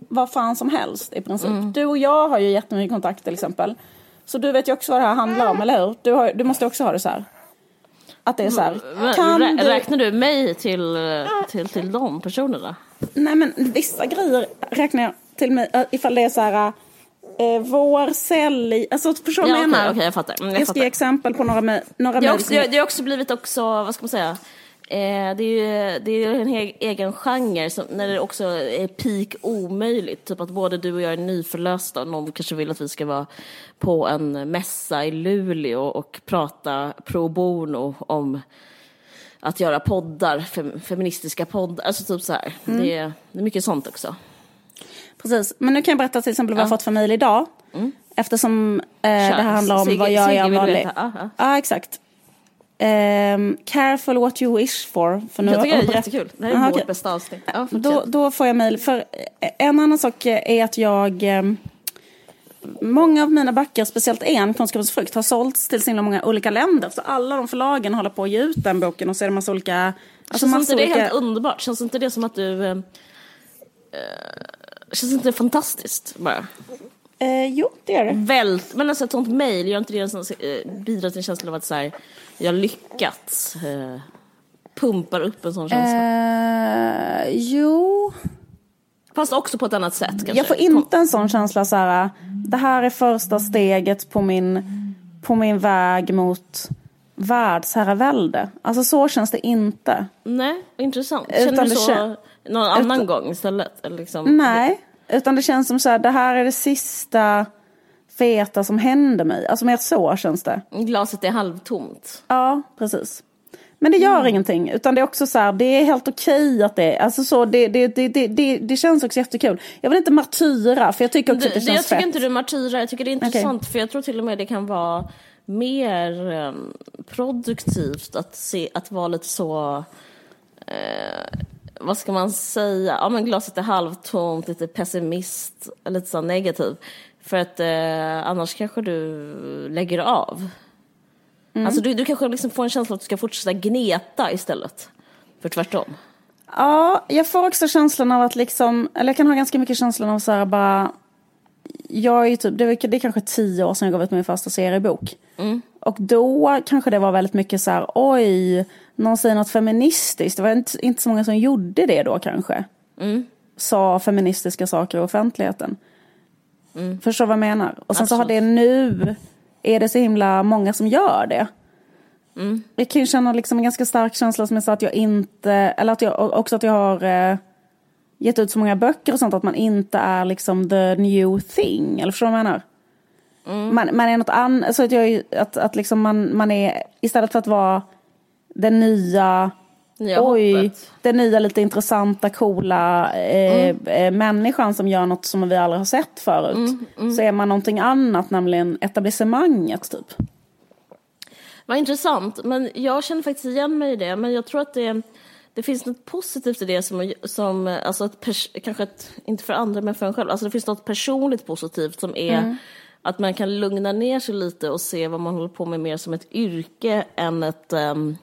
vad fan som helst i princip. Mm. Du och jag har ju jättemycket kontakt till exempel. Så du vet ju också vad det här handlar om, eller hur? Du, har, du måste också ha det så här. Att det är så här. Kan Rä, du... Räknar du mig till, till, till de personerna? Nej men vissa grejer räknar jag till mig ifall det är så här. Eh, vår i, alltså förstår du ja, vad jag menar? Okay, jag fattar. Mm, jag, jag ska ge exempel på några, några det, har också, det har också blivit också, vad ska man säga, Eh, det är ju det är en egen genre som, när det också är peak omöjligt. Typ att både du och jag är nyförlösta och någon kanske vill att vi ska vara på en mässa i Luleå och prata pro bono om att göra poddar, fem, feministiska poddar. Alltså typ så här. Mm. Det, är, det är mycket sånt också. Precis, men nu kan jag berätta till exempel vad ja. jag fått för mejl idag. Mm. Eftersom eh, det här handlar om Sigge, vad jag gör vanlig. Ja, ah, exakt. Um, careful what you wish for. för nu jag tycker det är jättekul. Det här är Aha, vårt okay. bästa avsnitt. Ja, då, då, får jag mejl. För eh, en annan sak är att jag... Um, många av mina böcker, speciellt en, Kunskapens frukt, har sålts till så många olika länder. Så alla de förlagen håller på att ge ut den boken och så är det massa olika... Alltså känns inte det olika... helt underbart? Känns inte det som att du... Uh, känns inte det fantastiskt bara? Eh, jo, det gör det. Vält, men alltså ett sånt mejl, gör inte det en sån, eh, bidrar till en känsla av att så här, jag lyckats? Eh, pumpar upp en sån känsla? Eh, jo. Fast också på ett annat sätt kanske? Jag får inte en sån känsla så här, det här är första steget på min, på min väg mot världsherravälde. Alltså så känns det inte. Nej, intressant. Känner utan du så någon annan utan, gång istället? liksom, nej, utan det känns som så här, det här är det sista feta som hände mig. Alltså mer så känns det. Glaset är halvtomt. Ja, precis. Men det gör mm. ingenting, utan det är också så här, det är helt okej okay att det är, alltså så, det, det, det, det, det, känns också jättekul. Jag vill inte martyra, för jag tycker också det, det känns Jag tycker fett. inte du martyrar, jag tycker det är intressant, okay. för jag tror till och med det kan vara mer um, produktivt att, se, att vara lite så, uh, vad ska man säga, ja men glaset är halvtomt, lite pessimist, lite så negativ. För att eh, annars kanske du lägger av. Mm. Alltså du, du kanske liksom får en känsla att du ska fortsätta gneta istället. För tvärtom. Ja, jag får också känslan av att liksom, eller jag kan ha ganska mycket känslan av så här bara, jag är typ, det är, det är kanske tio år sedan jag gav ut min första seriebok. Mm. Och då kanske det var väldigt mycket så här, oj, någon säger något feministiskt. Det var inte, inte så många som gjorde det då kanske. Mm. Sa feministiska saker i offentligheten. Mm. Förstår vad jag menar? Och sen Absolut. så har det nu, är det så himla många som gör det. Mm. Jag kan ju känna liksom en ganska stark känsla som jag sa att jag inte, eller att jag också att jag har eh, gett ut så många böcker och sånt att man inte är liksom the new thing. Eller förstår du vad jag menar? Mm. Man, man är något annat, så att, jag, att, att liksom man, man är, istället för att vara den nya Nya Oj, hoppet. den nya lite intressanta, coola eh, mm. Eh, människan som gör något som vi aldrig har sett förut. Mm, mm. Så är man någonting annat, nämligen etablissemanget typ. Vad intressant, men jag känner faktiskt igen mig i det. Men jag tror att det, det finns något positivt i det som, som alltså ett kanske ett, inte för andra men för en själv. Alltså det finns något personligt positivt som är mm. att man kan lugna ner sig lite och se vad man håller på med mer som ett yrke än ett um,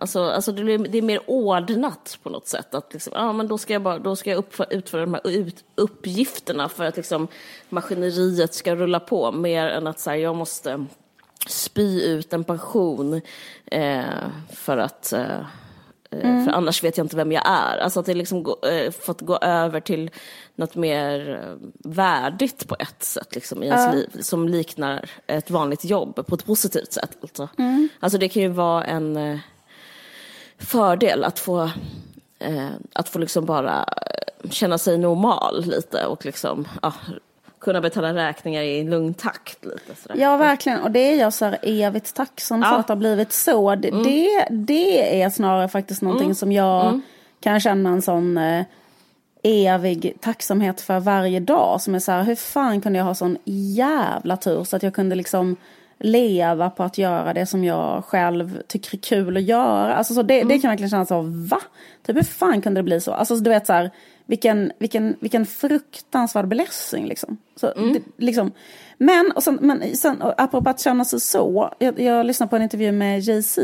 Alltså, alltså det, det är mer ordnat på något sätt. Att liksom, ja, men då ska jag, bara, då ska jag uppföra, utföra de här ut, uppgifterna för att liksom, maskineriet ska rulla på. Mer än att så här, jag måste spy ut en pension eh, för att eh, Mm. För annars vet jag inte vem jag är. Alltså att det liksom gå, äh, fått gå över till något mer äh, värdigt på ett sätt liksom, i ens uh. liv. Som liknar ett vanligt jobb på ett positivt sätt. Alltså, mm. alltså det kan ju vara en äh, fördel att få, att få liksom bara känna sig normal lite och liksom, ja, kunna betala räkningar i lugn takt. Lite sådär. Ja, verkligen. Och det är jag så här evigt tacksam ja. för att det har blivit så. Det, mm. det, det, är snarare faktiskt någonting mm. som jag mm. kan känna en sån eh, evig tacksamhet för varje dag. Som är så här, hur fan kunde jag ha sån jävla tur så att jag kunde liksom leva på att göra det som jag själv tycker är kul att göra. Alltså så det, det mm. kan verkligen kännas så, va? Typ hur fan kunde det bli så? Alltså du vet så här, vilken, vilken, vilken fruktansvärd blessing liksom. Så, mm. det, liksom. Men, och sen, men sen, och apropå att känna sig så, jag, jag lyssnade på en intervju med Jay-Z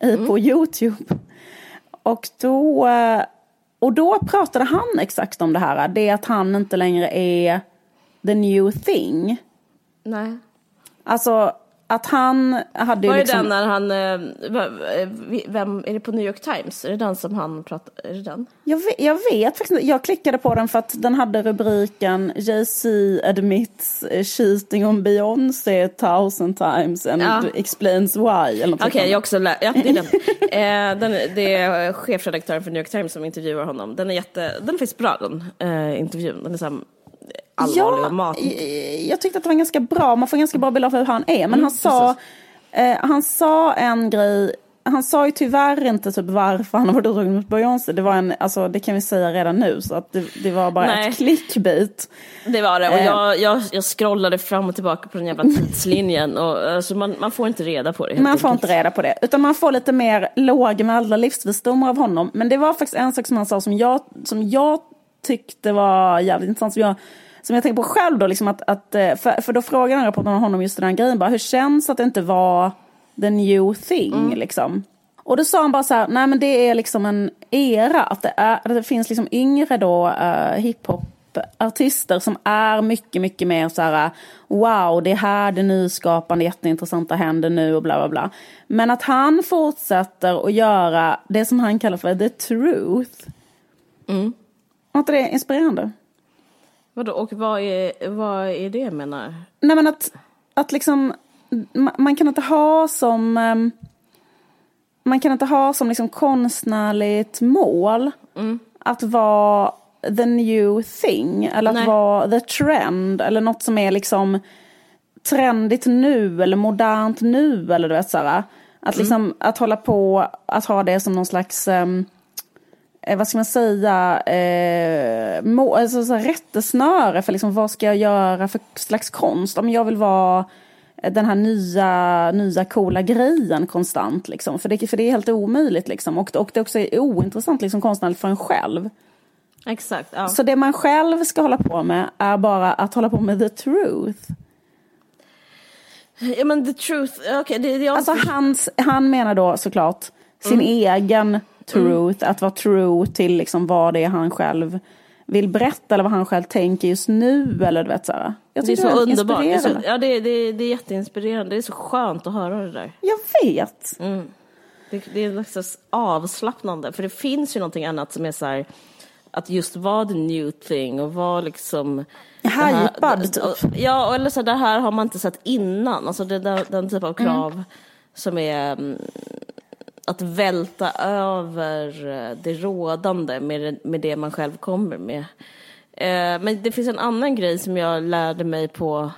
mm. på YouTube. Och då, och då pratade han exakt om det här, det är att han inte längre är the new thing. Nej. Alltså, att han hade Var det liksom... den när han, eh, vem, är det på New York Times? Är det den som han pratade, är det den? Jag vet, jag vet faktiskt Jag klickade på den för att den hade rubriken Jay-Z admits cheating on Beyoncé thousand times and ja. explains why. Okej, okay, jag också lä- ja, det är den. [laughs] eh, den. Det är chefredaktören för New York Times som intervjuar honom. Den är jätte, den är faktiskt bra den eh, intervjun. Den är så här, allvarliga ja, mat. Jag tyckte att det var ganska bra, man får ganska bra bild av hur han är. Men mm, han, sa, eh, han sa en grej, han sa ju tyvärr inte typ varför han varit uttagen mot Beyoncé. Det var en, alltså det kan vi säga redan nu, så att det, det var bara Nej. ett clickbait. Det var det, och jag, eh. jag, jag scrollade fram och tillbaka på den jävla [laughs] tidslinjen. Och, alltså, man, man får inte reda på det. Man får inte reda på det, utan man får lite mer lågmälda livsvisdomar av honom. Men det var faktiskt en sak som han sa som jag, som jag tyckte var jävligt intressant. Som jag som jag tänker på själv då, liksom att, att eh, för, för då frågade den rapporten honom just den här grejen, bara, hur känns att det inte var the new thing mm. liksom? Och då sa han bara så här, nej men det är liksom en era, att det, är, att det finns liksom yngre då uh, hiphop artister som är mycket, mycket mer så här wow, det är här det nyskapande, jätteintressanta händer nu och bla bla bla. Men att han fortsätter att göra det som han kallar för the truth. Mm. Var inte det inspirerande? Vadå, och vad är, vad är det menar? Nej men att, att liksom, man kan inte ha som, ehm, man kan inte ha som liksom konstnärligt mål mm. att vara the new thing eller att Nej. vara the trend eller något som är liksom trendigt nu eller modernt nu eller du vet såhär. Att mm. liksom att hålla på att ha det som någon slags um, eh, vad ska man säga, eh, må, alltså, så rättesnöre för liksom, vad ska jag göra för slags konst. Om jag vill vara den här nya, nya coola grejen konstant. Liksom. För, det, för det är helt omöjligt. Liksom. Och, och det också är ointressant liksom, konstnärligt för en själv. Exakt. Ja. Så det man själv ska hålla på med är bara att hålla på med the truth. Ja men the truth, okej okay, det, det Alltså hans, han menar då såklart sin mm. egen truth, mm. att vara true till liksom vad det är han själv vill berätta eller vad han själv tänker just nu. Eller, du vet, så här. Jag det är så det är underbart. Det är så, ja, det, det, det är jätteinspirerande. Det är så skönt att höra det där. Jag vet. Mm. Det, det är liksom avslappnande. För det finns ju någonting annat som är så här, att just vara the new thing och vara liksom... Hypad typ. Ja, eller så det här har man inte sett innan. Alltså det, den, den typ av krav mm. som är mm, att välta över eh, det rådande med, med det man själv kommer med. Eh, men det finns en annan grej som jag lärde mig på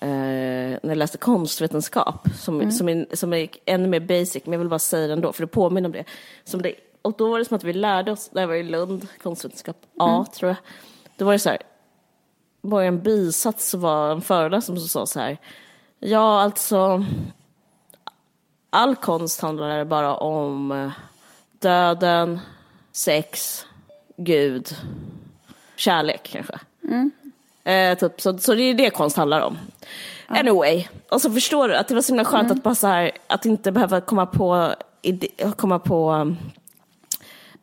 eh, när jag läste konstvetenskap, som, mm. som, är, som är ännu mer basic, men jag vill bara säga det ändå, för det påminner om det. Som det och då var det som att vi lärde oss, det var i Lund, konstvetenskap A mm. tror jag, då var det så här, var en bisats så var en föreläsare som sa så här, ja alltså all konst handlar bara om eh, döden, sex, Gud, kärlek kanske. Mm. Eh, typ, så, så det är det konst handlar om. Anyway, och så förstår du att det var så himla skönt mm. att bara så här, att inte behöva komma på komma på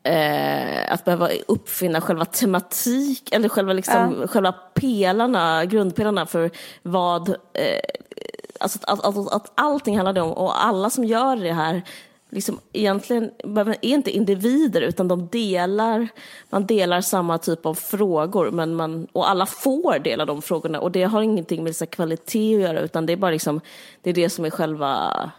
eh, att behöva uppfinna själva tematik, eller själva, liksom, ja. själva pelarna, grundpelarna för vad, eh, alltså att, att, att, att allting handlar om, och alla som gör det här liksom egentligen är inte individer utan de delar, man delar samma typ av frågor men man, och alla får dela de frågorna och det har ingenting med så kvalitet att göra utan det är bara liksom, det är det som är själva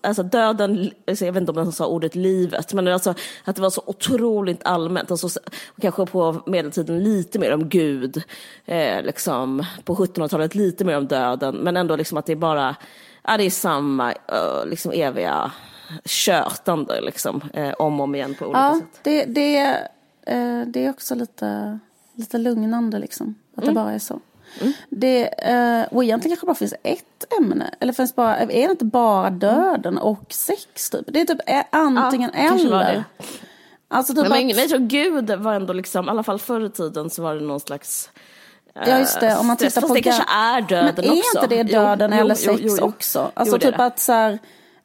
Alltså döden, alltså jag vet inte om jag sa ordet livet, men alltså att det var så otroligt allmänt. Alltså, kanske på medeltiden lite mer om Gud, eh, liksom, på 1700-talet lite mer om döden, men ändå liksom att det är bara ja, det är samma uh, liksom eviga tjötande liksom, eh, om och om igen på olika ja, sätt. Det, det, eh, det är också lite, lite lugnande liksom, att mm. det bara är så. Mm. Det, eh, och egentligen kanske bara finns ett ämne. Eller finns bara, är det inte bara döden och sex? Typ? Det är typ antingen ja, eller. Alltså typ men, att... jag tror Gud var ändå liksom, i alla fall förr i tiden så var det någon slags Ja just det, om man tittar på... det kanske är döden också. Men är inte det döden jo, eller sex jo, jo, också? Alltså typ att så här,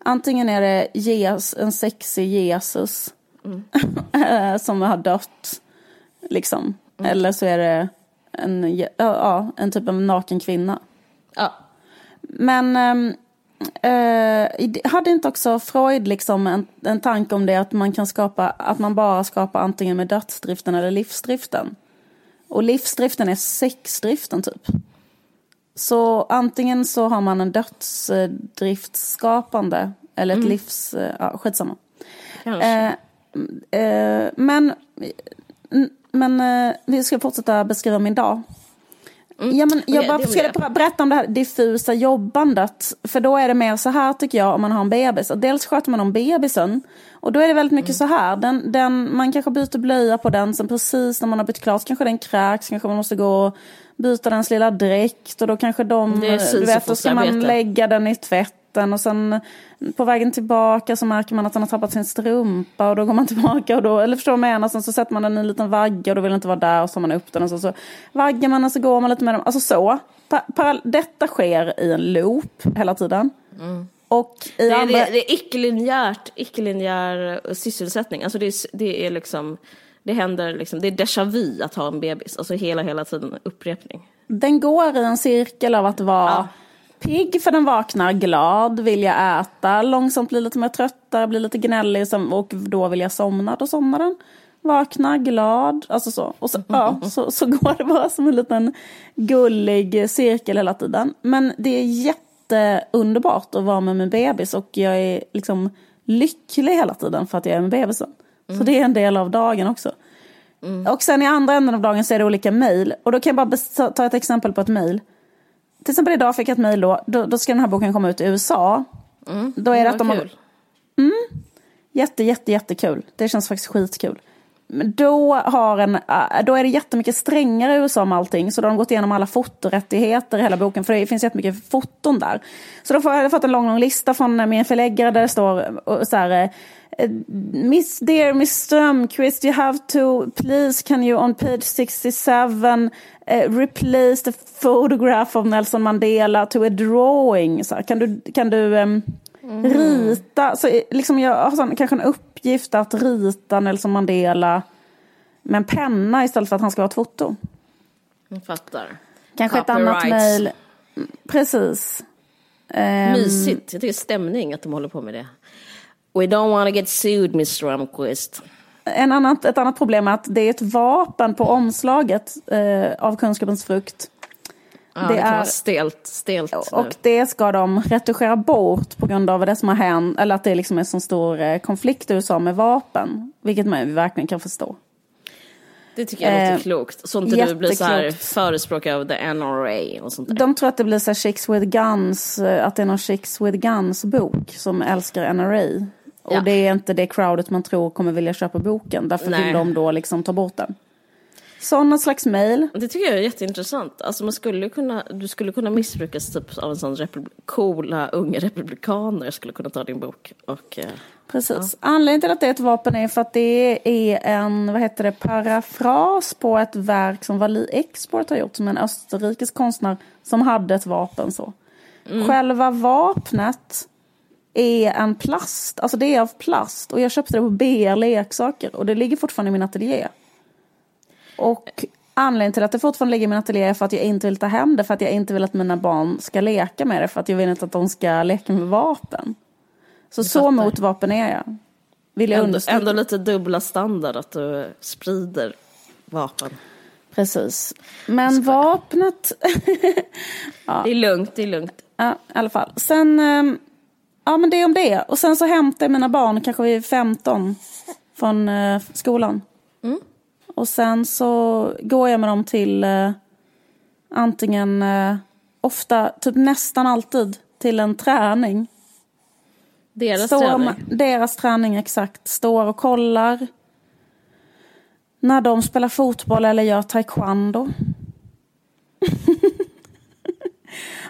antingen är det Jesus, en sexig Jesus mm. [laughs] som har dött, liksom. Mm. Eller så är det en, ja, en typ av naken kvinna. Ja. Men äh, hade inte också Freud liksom en, en tanke om det att man kan skapa, att man bara skapar antingen med dödsdriften eller livsdriften? Och livsdriften är sexdriften typ. Så antingen så har man en dödsdriftsskapande eller ett mm. livs... Ja, skitsamma. Eh, eh, men men eh, vi ska fortsätta beskriva min dag. Mm. Ja, men jag bara ska berätta om det här diffusa jobbandet. För då är det mer så här tycker jag om man har en bebis. Dels sköter man om bebisen. Och då är det väldigt mycket mm. så här. Den, den, man kanske byter blöja på den. Sen precis när man har bytt klart kanske den kräks. Kanske man måste gå och byta dens lilla dräkt. Och då kanske de, du vet, då ska man lägga den i tvätt natten och sen på vägen tillbaka så märker man att han har tappat sin strumpa och då går man [laughs] tillbaka och då, eller förstår jag menar, sen så sätter man den i en liten vagga och då vill inte vara där och så tar man upp den och så, så vaggar man och så går man lite med dem, alltså så. detta sker i en loop hela tiden. Mm. Och det, är, andra... det, det är icke-linjärt, icke-linjär sysselsättning, alltså det är, det är liksom det händer liksom, det är déjà vu att ha en bebis, alltså hela, hela tiden upprepning. Den går i en cirkel av att vara ja pigg för den vaknar, glad, vill jag äta, långsamt blir lite mer tröttare, blir lite gnällig och då vill jag somna, då somnar den. Vaknar, glad, alltså så. Och så, ja, så, så går det bara som en liten gullig cirkel hela tiden. Men det är jätteunderbart att vara med min bebis och jag är liksom lycklig hela tiden för att jag är med bebisen. Mm. Så det är en del av dagen också. Mm. Och sen i andra änden av dagen så är det olika mejl. Och då kan jag bara ta ett exempel på ett mejl till exempel idag fick jag ett mejl då, då, då, ska den här boken komma ut i USA. Mm, då är det, att de kul. Har, mm, jätte, jätte, jättekul. Det känns faktiskt skitkul. Men då, har en, äh, då är det jättemycket strängare i USA med allting. Så då har de gått igenom alla fotorättigheter i hela boken. För det finns jättemycket foton där. Så då har jag fått en lång, lång lista från min förläggare där det står så här. Miss dear Miss Strömquist, you have to please can you on page 67 uh, replace the photograph of Nelson Mandela to a drawing. Så här, kan du, kan du um, mm. rita? Så, eh, liksom, jag har sån, kanske en uppgift att rita Nelson Mandela med en penna istället för att han ska ha ett foto. Jag fattar. Kanske ett annat mejl. Precis. Um, Mysigt. Jag tycker stämning att de håller på med det. We don't want to get sued, Miss Strömquist. En annat, ett annat problem är att det är ett vapen på omslaget eh, av Kunskapens frukt. Ja, det, det är stelt, stelt Och nu. det ska de retuschera bort på grund av det som har hänt. Eller att det liksom är en så stor eh, konflikt i USA med vapen. Vilket man verkligen kan förstå. Det tycker jag låter eh, klokt. Så inte du blir så här förespråkare av the NRA och sånt där. De tror att det blir så här Chicks with Guns, eh, att det är någon Chicks with Guns bok som älskar NRA. Och ja. det är inte det crowdet man tror kommer vilja köpa boken. Därför Nej. vill de då liksom ta bort den. Sådana slags mejl. Det tycker jag är jätteintressant. Alltså man skulle kunna, du skulle kunna missbrukas typ av en sån coola unga republikaner skulle kunna ta din bok. Och, eh, Precis. Ja. Anledningen till att det är ett vapen är för att det är en vad heter det, parafras på ett verk som Wally Export har gjort som en österrikisk konstnär som hade ett vapen så. Mm. Själva vapnet är en plast, alltså det är av plast och jag köpte det på BR Leksaker och det ligger fortfarande i min ateljé. Och anledningen till att det fortfarande ligger i min ateljé är för att jag inte vill ta hem det, för att jag inte vill att mina barn ska leka med det, för att jag vill inte att de ska leka med vapen. Så så mot vapen är jag. Vill jag ändå, ändå lite dubbla standard att du sprider vapen. Precis. Men vapnet... [laughs] ja. Det är lugnt, det är lugnt. Ja, i alla fall. Sen, ehm, ja men det om det. Och sen så hämtar jag mina barn kanske vid 15 från eh, skolan. Mm. Och sen så går jag med dem till uh, antingen, uh, ofta, typ nästan alltid, till en träning. Deras Står, träning? Deras träning, exakt. Står och kollar. När de spelar fotboll eller gör taekwondo.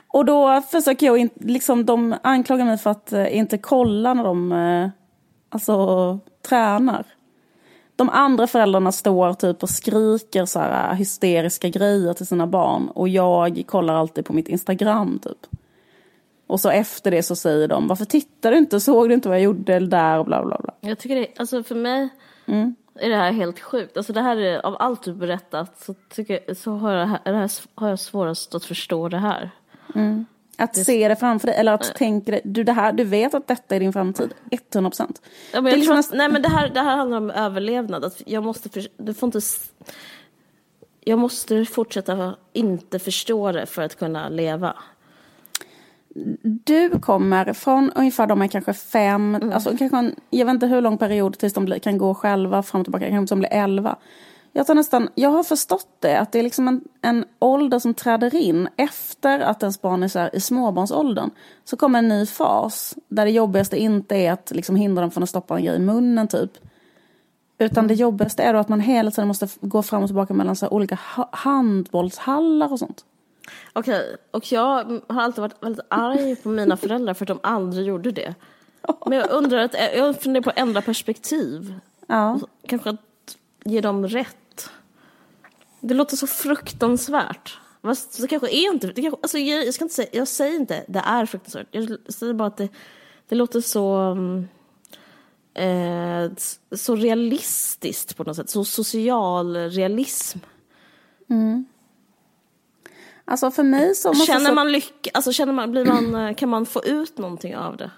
Och då försöker jag inte, liksom de anklagar mig för att uh, inte kolla när de alltså, tränar de andra föräldrarna står typ och skriker så här hysteriska grejer till sina barn och jag kollar alltid på mitt Instagram typ. Och så efter det så säger de, varför tittar du inte? Såg du inte vad jag gjorde där och bla bla bla. Jag tycker det, alltså för mig mm. är det här helt sjukt. Alltså det här är, av allt du berättat så, tycker, så har, jag, det här, har jag svårast att förstå det här. Mm. Att det... se det framför dig, eller att tänka dig, du, det här, du vet att detta är din framtid, 100 procent. Ja, men liksom att, nej men det här, det här handlar om överlevnad, att jag måste, för, du får inte, jag måste fortsätta inte förstå det för att kunna leva. Du kommer från ungefär de är kanske fem, mm. alltså kanske en, jag vet inte hur lång period tills de kan gå själva fram och tillbaka, kanske de blir elva. Jag, tar nästan, jag har förstått det, att det är liksom en, en ålder som träder in efter att ens barn är så här, i småbarnsåldern. Så kommer en ny fas där det jobbigaste inte är att liksom hindra dem från att stoppa en grej i munnen typ. Utan det jobbigaste är då att man hela tiden måste gå fram och tillbaka mellan så olika handbollshallar och sånt. Okej, okay. och jag har alltid varit väldigt arg på mina föräldrar för att de aldrig gjorde det. [laughs] Men jag undrar, att, jag funderar på att ändra perspektiv. Ja. Kanske att ge dem rätt. Det låter så fruktansvärt. Fast det kanske är inte det. Kanske, alltså jag, jag, ska inte säga, jag säger inte det är fruktansvärt. Jag säger bara att det, det låter så, mm, eh, så realistiskt på något sätt. Så social realism. Mm. Alltså för mig så måste Känner man lycka, alltså känner man, blir man, eh, kan man få ut någonting av det?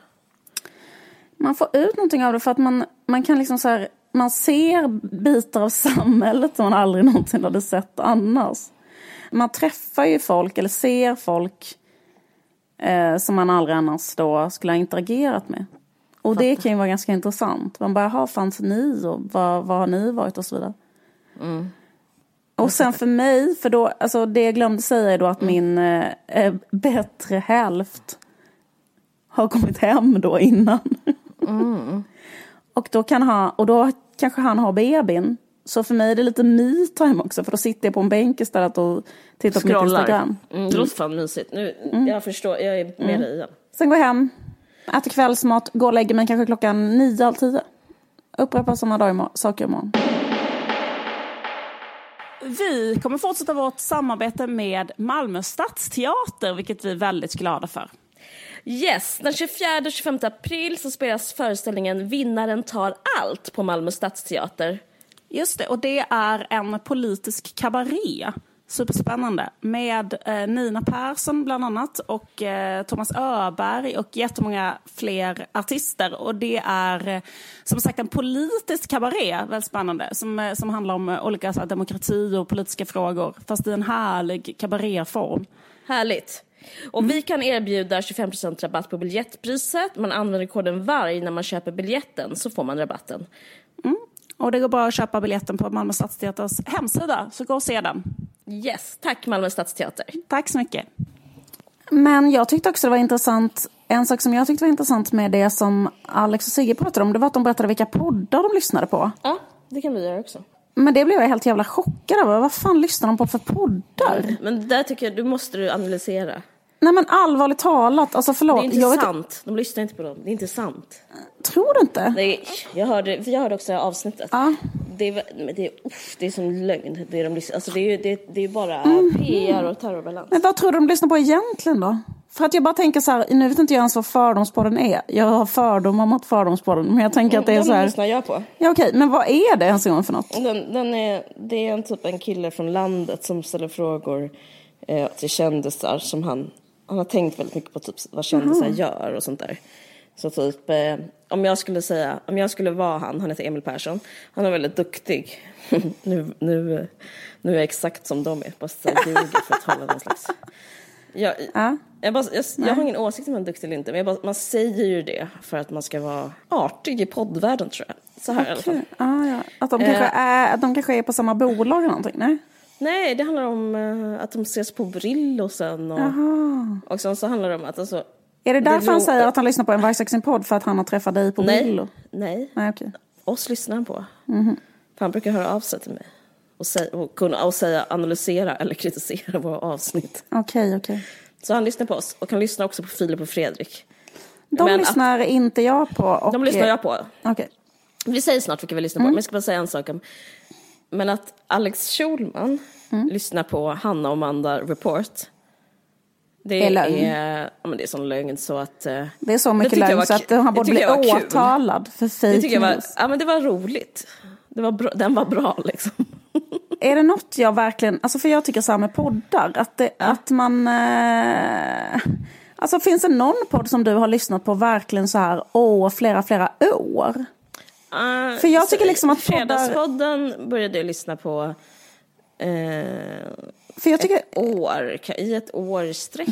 Man får ut någonting av det för att man, man kan liksom så här man ser bitar av samhället som man aldrig någonsin hade sett annars. Man träffar ju folk eller ser folk eh, som man aldrig annars då skulle ha interagerat med. Och det kan ju vara ganska intressant. Man bara, jaha, fanns ni och var, var har ni varit och så vidare. Mm. Och sen för mig, för då, alltså det jag glömde säga är då att mm. min eh, eh bättre hälft har kommit hem då innan. Mm. Och då, kan han, och då kanske han har bebin. Så för mig är det lite me-time också, för då sitter jag på en bänk istället och tittar Scrollar. på mitt Instagram. Mm, det låter fan mysigt. Nu, mm. Jag förstår, jag är med mm. dig igen. Sen går jag hem, äter kvällsmat, går och lägger mig kanske klockan nio, halv tio. Upprepar samma dag saker imorgon. Vi kommer fortsätta vårt samarbete med Malmö stadsteater, vilket vi är väldigt glada för. Yes, den 24-25 april så spelas föreställningen Vinnaren tar allt på Malmö stadsteater. Just det, och det är en politisk kabaré. Superspännande. Med eh, Nina Persson bland annat och eh, Thomas Öberg och jättemånga fler artister. Och det är eh, som sagt en politisk kabaré, väldigt spännande, som, eh, som handlar om eh, olika så här, demokrati och politiska frågor. Fast i en härlig kabaréform. Härligt. Och mm. vi kan erbjuda 25% rabatt på biljettpriset. Man använder koden VARG när man köper biljetten så får man rabatten. Mm. Och det går bra att köpa biljetten på Malmö Stadsteaters hemsida, så gå och se den. Yes, tack Malmö Stadsteater. Tack så mycket. Men jag tyckte också det var intressant, en sak som jag tyckte var intressant med det som Alex och Sigge pratade om, det var att de berättade vilka poddar de lyssnade på. Ja, det kan vi göra också. Men det blev jag helt jävla chockad över. Vad fan lyssnar de på för poddar? Men där tycker jag, du måste du analysera. Nej men allvarligt talat, alltså förlåt. Det är inte jag sant. Vet... De lyssnar inte på dem. Det är inte sant. Tror du inte? Nej, jag hörde, jag hörde också avsnittet. Ja. det är, det är, uff, det är som lögn. Det är, de, alltså det är, det, det är bara mm. PR och terrorbalans. Men vad tror du de lyssnar på egentligen då? För att jag bara tänker så här, nu vet inte jag ens vad Fördomspodden är. Jag har fördomar mot Fördomspodden, men jag tänker att det är så här. Lyssnar jag på. Ja okej, men vad är det ens för något? Den, den är, det är en typ en kille från landet som ställer frågor eh, till kändisar som han, han har tänkt väldigt mycket på typ vad kändisar mm. gör och sånt där. Så typ, eh, om jag skulle säga, om jag skulle vara han, han heter Emil Persson, han är väldigt duktig. [laughs] nu, nu, nu är jag exakt som de är, bara ljuger för att hålla någon slags... Jag, [laughs] ja. jag, bara, jag, jag har ingen åsikt om han är duktig eller inte, men bara, man säger ju det för att man ska vara artig i poddvärlden tror jag. Så här okay. i alla fall. Ah, ja. Att de kanske, eh. är, att de kanske är på samma bolag eller någonting? Nej? Nej, det handlar om uh, att de ses på Brillo sen. Och, och sen så handlar det om att alltså, är det därför det han säger att han lyssnar på en Vargsaxen-podd för att han har träffat dig på Nej. Brillo? Nej. Nej okay. Oss lyssnar han på. Mm -hmm. För han brukar höra av sig till mig. Och, säga, och kunna och säga, analysera eller kritisera våra avsnitt. Okej, okay, okej. Okay. Så han lyssnar på oss och han lyssnar också på Filip och Fredrik. De Men lyssnar att, inte jag på. Och, de lyssnar jag på. Okay. Vi säger snart vilka vi lyssnar på, mm. men jag ska bara säga en sak om. Men att Alex Schulman mm. lyssnar på Hanna och Amanda Report. Det är, lögn. Är, ja, men det är sån lögn så att... Eh, det är så mycket lögn var, så att han borde bli åtalad för fake det jag var, Ja men det var roligt. Det var bra, den var bra [laughs] liksom. är det något jag verkligen, alltså för jag tycker så här med poddar, att, det, ja. att man... Eh, alltså finns det någon podd som du har lyssnat på verkligen så här, åh, flera, flera år? Uh, för jag tycker liksom att poddar... Fredagspodden började jag lyssna på eh, för jag tycker... ett år, i ett år sträck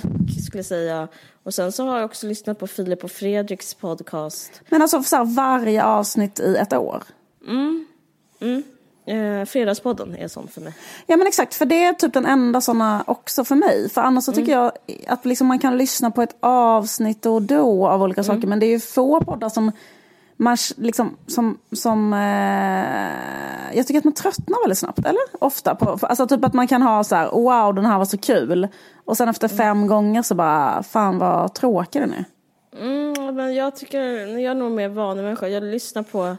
skulle jag säga. Och sen så har jag också lyssnat på Filip och Fredriks podcast. Men alltså så här, varje avsnitt i ett år? Mm. mm. Eh, fredagspodden är sån för mig. Ja men exakt, för det är typ den enda såna också för mig. För annars så tycker mm. jag att liksom man kan lyssna på ett avsnitt och då av olika mm. saker. Men det är ju få poddar som man liksom som, som eh, jag tycker att man tröttnar väldigt snabbt, eller? Ofta. På, alltså typ att man kan ha så här, wow den här var så kul. Och sen efter fem mm. gånger så bara, fan vad tråkig den är. Mm, men jag tycker, jag är nog mer vanlig människa. Jag lyssnar på,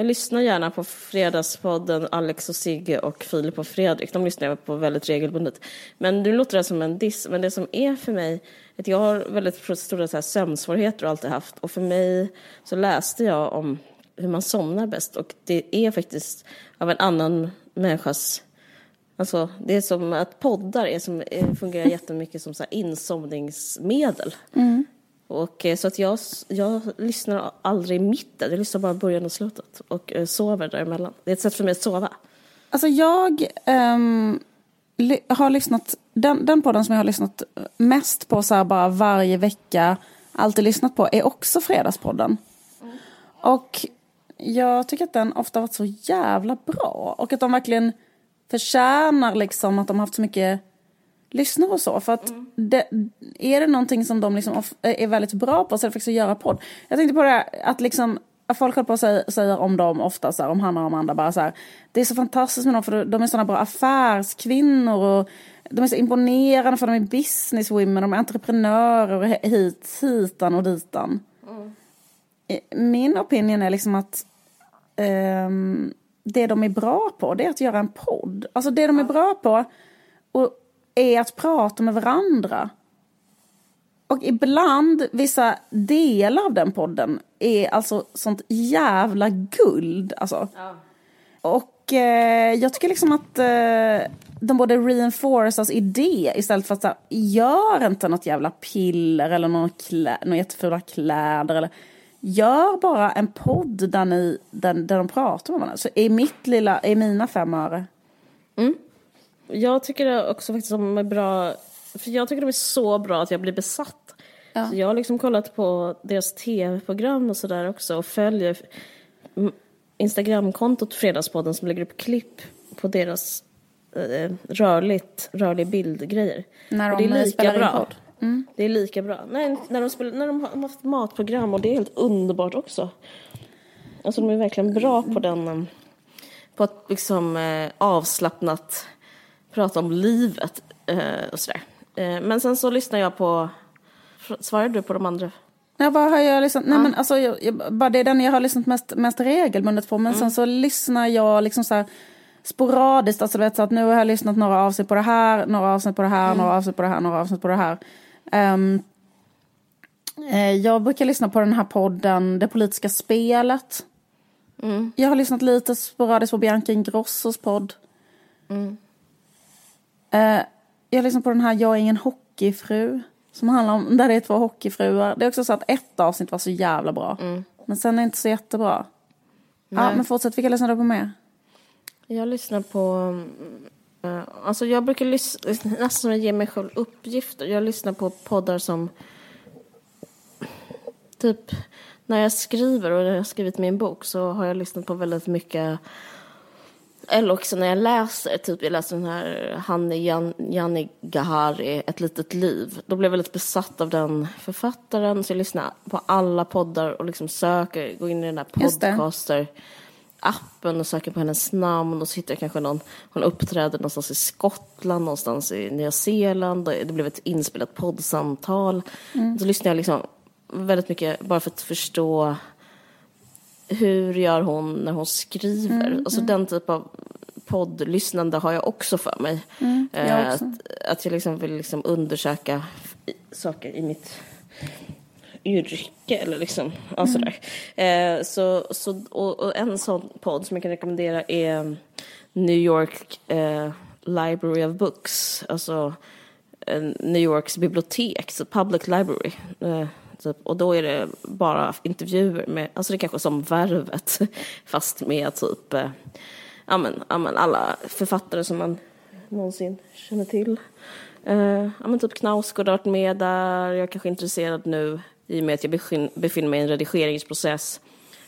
jag lyssnar gärna på Fredagspodden, Alex och Sigge och Filip och Fredrik. De lyssnar jag på väldigt regelbundet. Men nu låter det som en diss, men det som är för mig att jag har väldigt stora så här sömnsvårigheter och alltid haft. Och för mig så läste jag om hur man somnar bäst. Och det är faktiskt av en annan människas... Alltså, det är som att poddar är som, fungerar [laughs] jättemycket som så insomningsmedel. Mm. Och, eh, så att jag, jag lyssnar aldrig i mitten, jag lyssnar bara i början och slutet. Och eh, sover däremellan. Det är ett sätt för mig att sova. Alltså jag um, har lyssnat, den, den podden som jag har lyssnat mest på så här bara varje vecka, alltid lyssnat på, är också Fredagspodden. Mm. Och jag tycker att den ofta varit så jävla bra. Och att de verkligen förtjänar liksom att de har haft så mycket lyssnare och så. För att mm. det, är det någonting som de liksom är väldigt bra på så är det faktiskt att göra podd. Jag tänkte på det här, att liksom folk håller på säga, säger om dem ofta, så här, om Hanna och Amanda, bara så här, det är så fantastiskt med dem för de är sådana bra affärskvinnor och de är så imponerande för de är businesswomen, de är entreprenörer hit, hitan och ditan. Mm. Min opinion är liksom att um, det de är bra på, det är att göra en podd. Alltså det de är bra på och är att prata med varandra. Och ibland, vissa delar av den podden är alltså sånt jävla guld. Alltså. Ja. Och eh, jag tycker liksom att eh, de borde reinforcas idé istället för att så gör inte något jävla piller eller några, klä, några jättefula kläder. Eller, gör bara en podd där, ni, där, där de pratar med varandra. Så är mitt lilla, är mina fem öre. Mm. Jag tycker också faktiskt de är bra, för jag tycker de är så bra att jag blir besatt Ja. Så jag har liksom kollat på deras tv-program och sådär också och följer Instagramkontot Fredagspodden som lägger upp klipp på deras eh, rörligt, rörlig bildgrejer. När de och det är lika bra. Mm. Det är lika bra. Nej, när de, spelar, när de har haft matprogram och det är helt underbart också. Alltså de är verkligen bra på den, eh, på att liksom eh, avslappnat prata om livet eh, och sådär. Eh, men sen så lyssnar jag på Svarade du på de andra? Nej, vad har jag lyssnat? Nej, men alltså, jag, jag, bara det är den jag har lyssnat mest, mest regelbundet på. Men mm. sen så lyssnar jag liksom så här sporadiskt. Alltså, vet, så att nu har jag lyssnat några avsnitt på det här, några avsnitt på det här, mm. några avsnitt på det här, några avsnitt på det här. Um, eh, jag brukar lyssna på den här podden Det politiska spelet. Mm. Jag har lyssnat lite sporadiskt på Bianca Ingrossos podd. Mm. Uh, jag lyssnar på den här Jag är ingen hockeyfru. Som handlar om, där det är två hockeyfruar. Det är också så att ett avsnitt var så jävla bra. Mm. Men sen är det inte så jättebra. Nej. Ja, men fortsätt, vilka lyssnar du på mer? Jag lyssnar på... Uh, alltså jag brukar lyssna, nästan ger mig själv uppgifter. Jag lyssnar på poddar som... Typ när jag skriver och jag har skrivit min bok så har jag lyssnat på väldigt mycket eller också när jag läser, typ jag läser den här Hanne Jan, Gahari, Ett litet liv. Då blir jag väldigt besatt av den författaren. Så jag lyssnar på alla poddar och liksom söker, går in i den här podcaster appen och söker på hennes namn och så hittar jag kanske någon, hon uppträder någonstans i Skottland, någonstans i Nya Zeeland det blev ett inspelat poddsamtal. Mm. Så lyssnar jag liksom väldigt mycket bara för att förstå hur gör hon när hon skriver? Mm, alltså mm. den typ av poddlyssnande har jag också för mig. Mm, jag eh, också. Att, att jag liksom vill liksom undersöka saker i mitt yrke eller liksom, ja, mm. sådär. Eh, så, så, och, och, en sån podd som jag kan rekommendera är New York eh, Library of Books, alltså eh, New Yorks bibliotek, så Public Library. Typ. Och då är det bara intervjuer med, alltså det är kanske som Värvet, [laughs] fast med typ, eh, ja men, ja men alla författare som man någonsin känner till. Eh, ja men typ Knausgård har varit med där, jag är kanske intresserad nu i och med att jag befinner mig i en redigeringsprocess.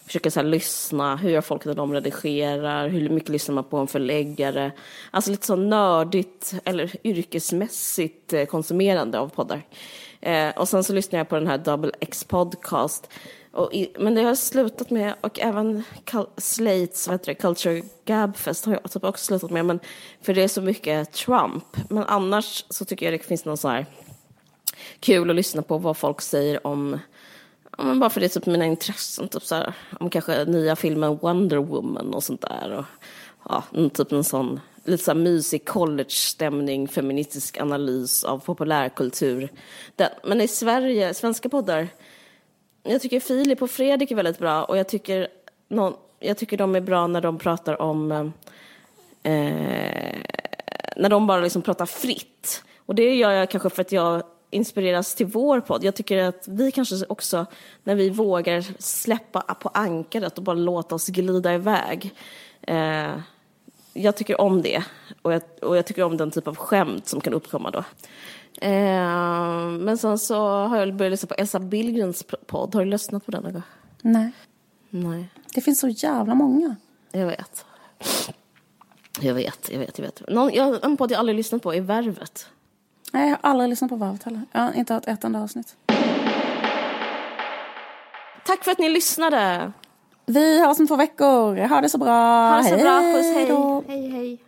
Försöker så här lyssna, hur gör folk när de redigerar, hur mycket lyssnar man på en förläggare? Alltså lite så nördigt eller yrkesmässigt eh, konsumerande av poddar. Eh, och sen så lyssnar jag på den här Double X podcast. I, men det har jag slutat med och även Cal Slates vad det, Culture Gabfest har jag typ också slutat med. Men, för det är så mycket Trump. Men annars så tycker jag det finns någon så här kul att lyssna på vad folk säger om Ja, men bara för det är typ mina intressen, typ så här, om kanske nya filmen Wonder Woman och sånt där. Och, ja, typ en sån lite så mysig college-stämning, feministisk analys av populärkultur. Den, men i Sverige, svenska poddar, jag tycker Filip och Fredrik är väldigt bra och jag tycker, någon, jag tycker de är bra när de pratar om, eh, när de bara liksom pratar fritt. Och det gör jag kanske för att jag inspireras till vår podd. Jag tycker att vi kanske också, när vi vågar släppa på ankaret och bara låta oss glida iväg, eh, jag tycker om det. Och jag, och jag tycker om den typ av skämt som kan uppkomma då. Eh, men sen så har jag börjat lyssna på Elsa Billgrens podd. Har du lyssnat på den någon Nej. Nej. Det finns så jävla många. Jag vet. Jag vet, jag vet, jag vet. Någon, jag, en podd jag aldrig lyssnat på är Värvet. Nej, jag har aldrig lyssnat på Värvet heller. Jag har inte hört ett enda avsnitt. Tack för att ni lyssnade. Vi hörs om två veckor. Ha det så bra. Ha det så hej bra. Puss, hej. Hej, hej.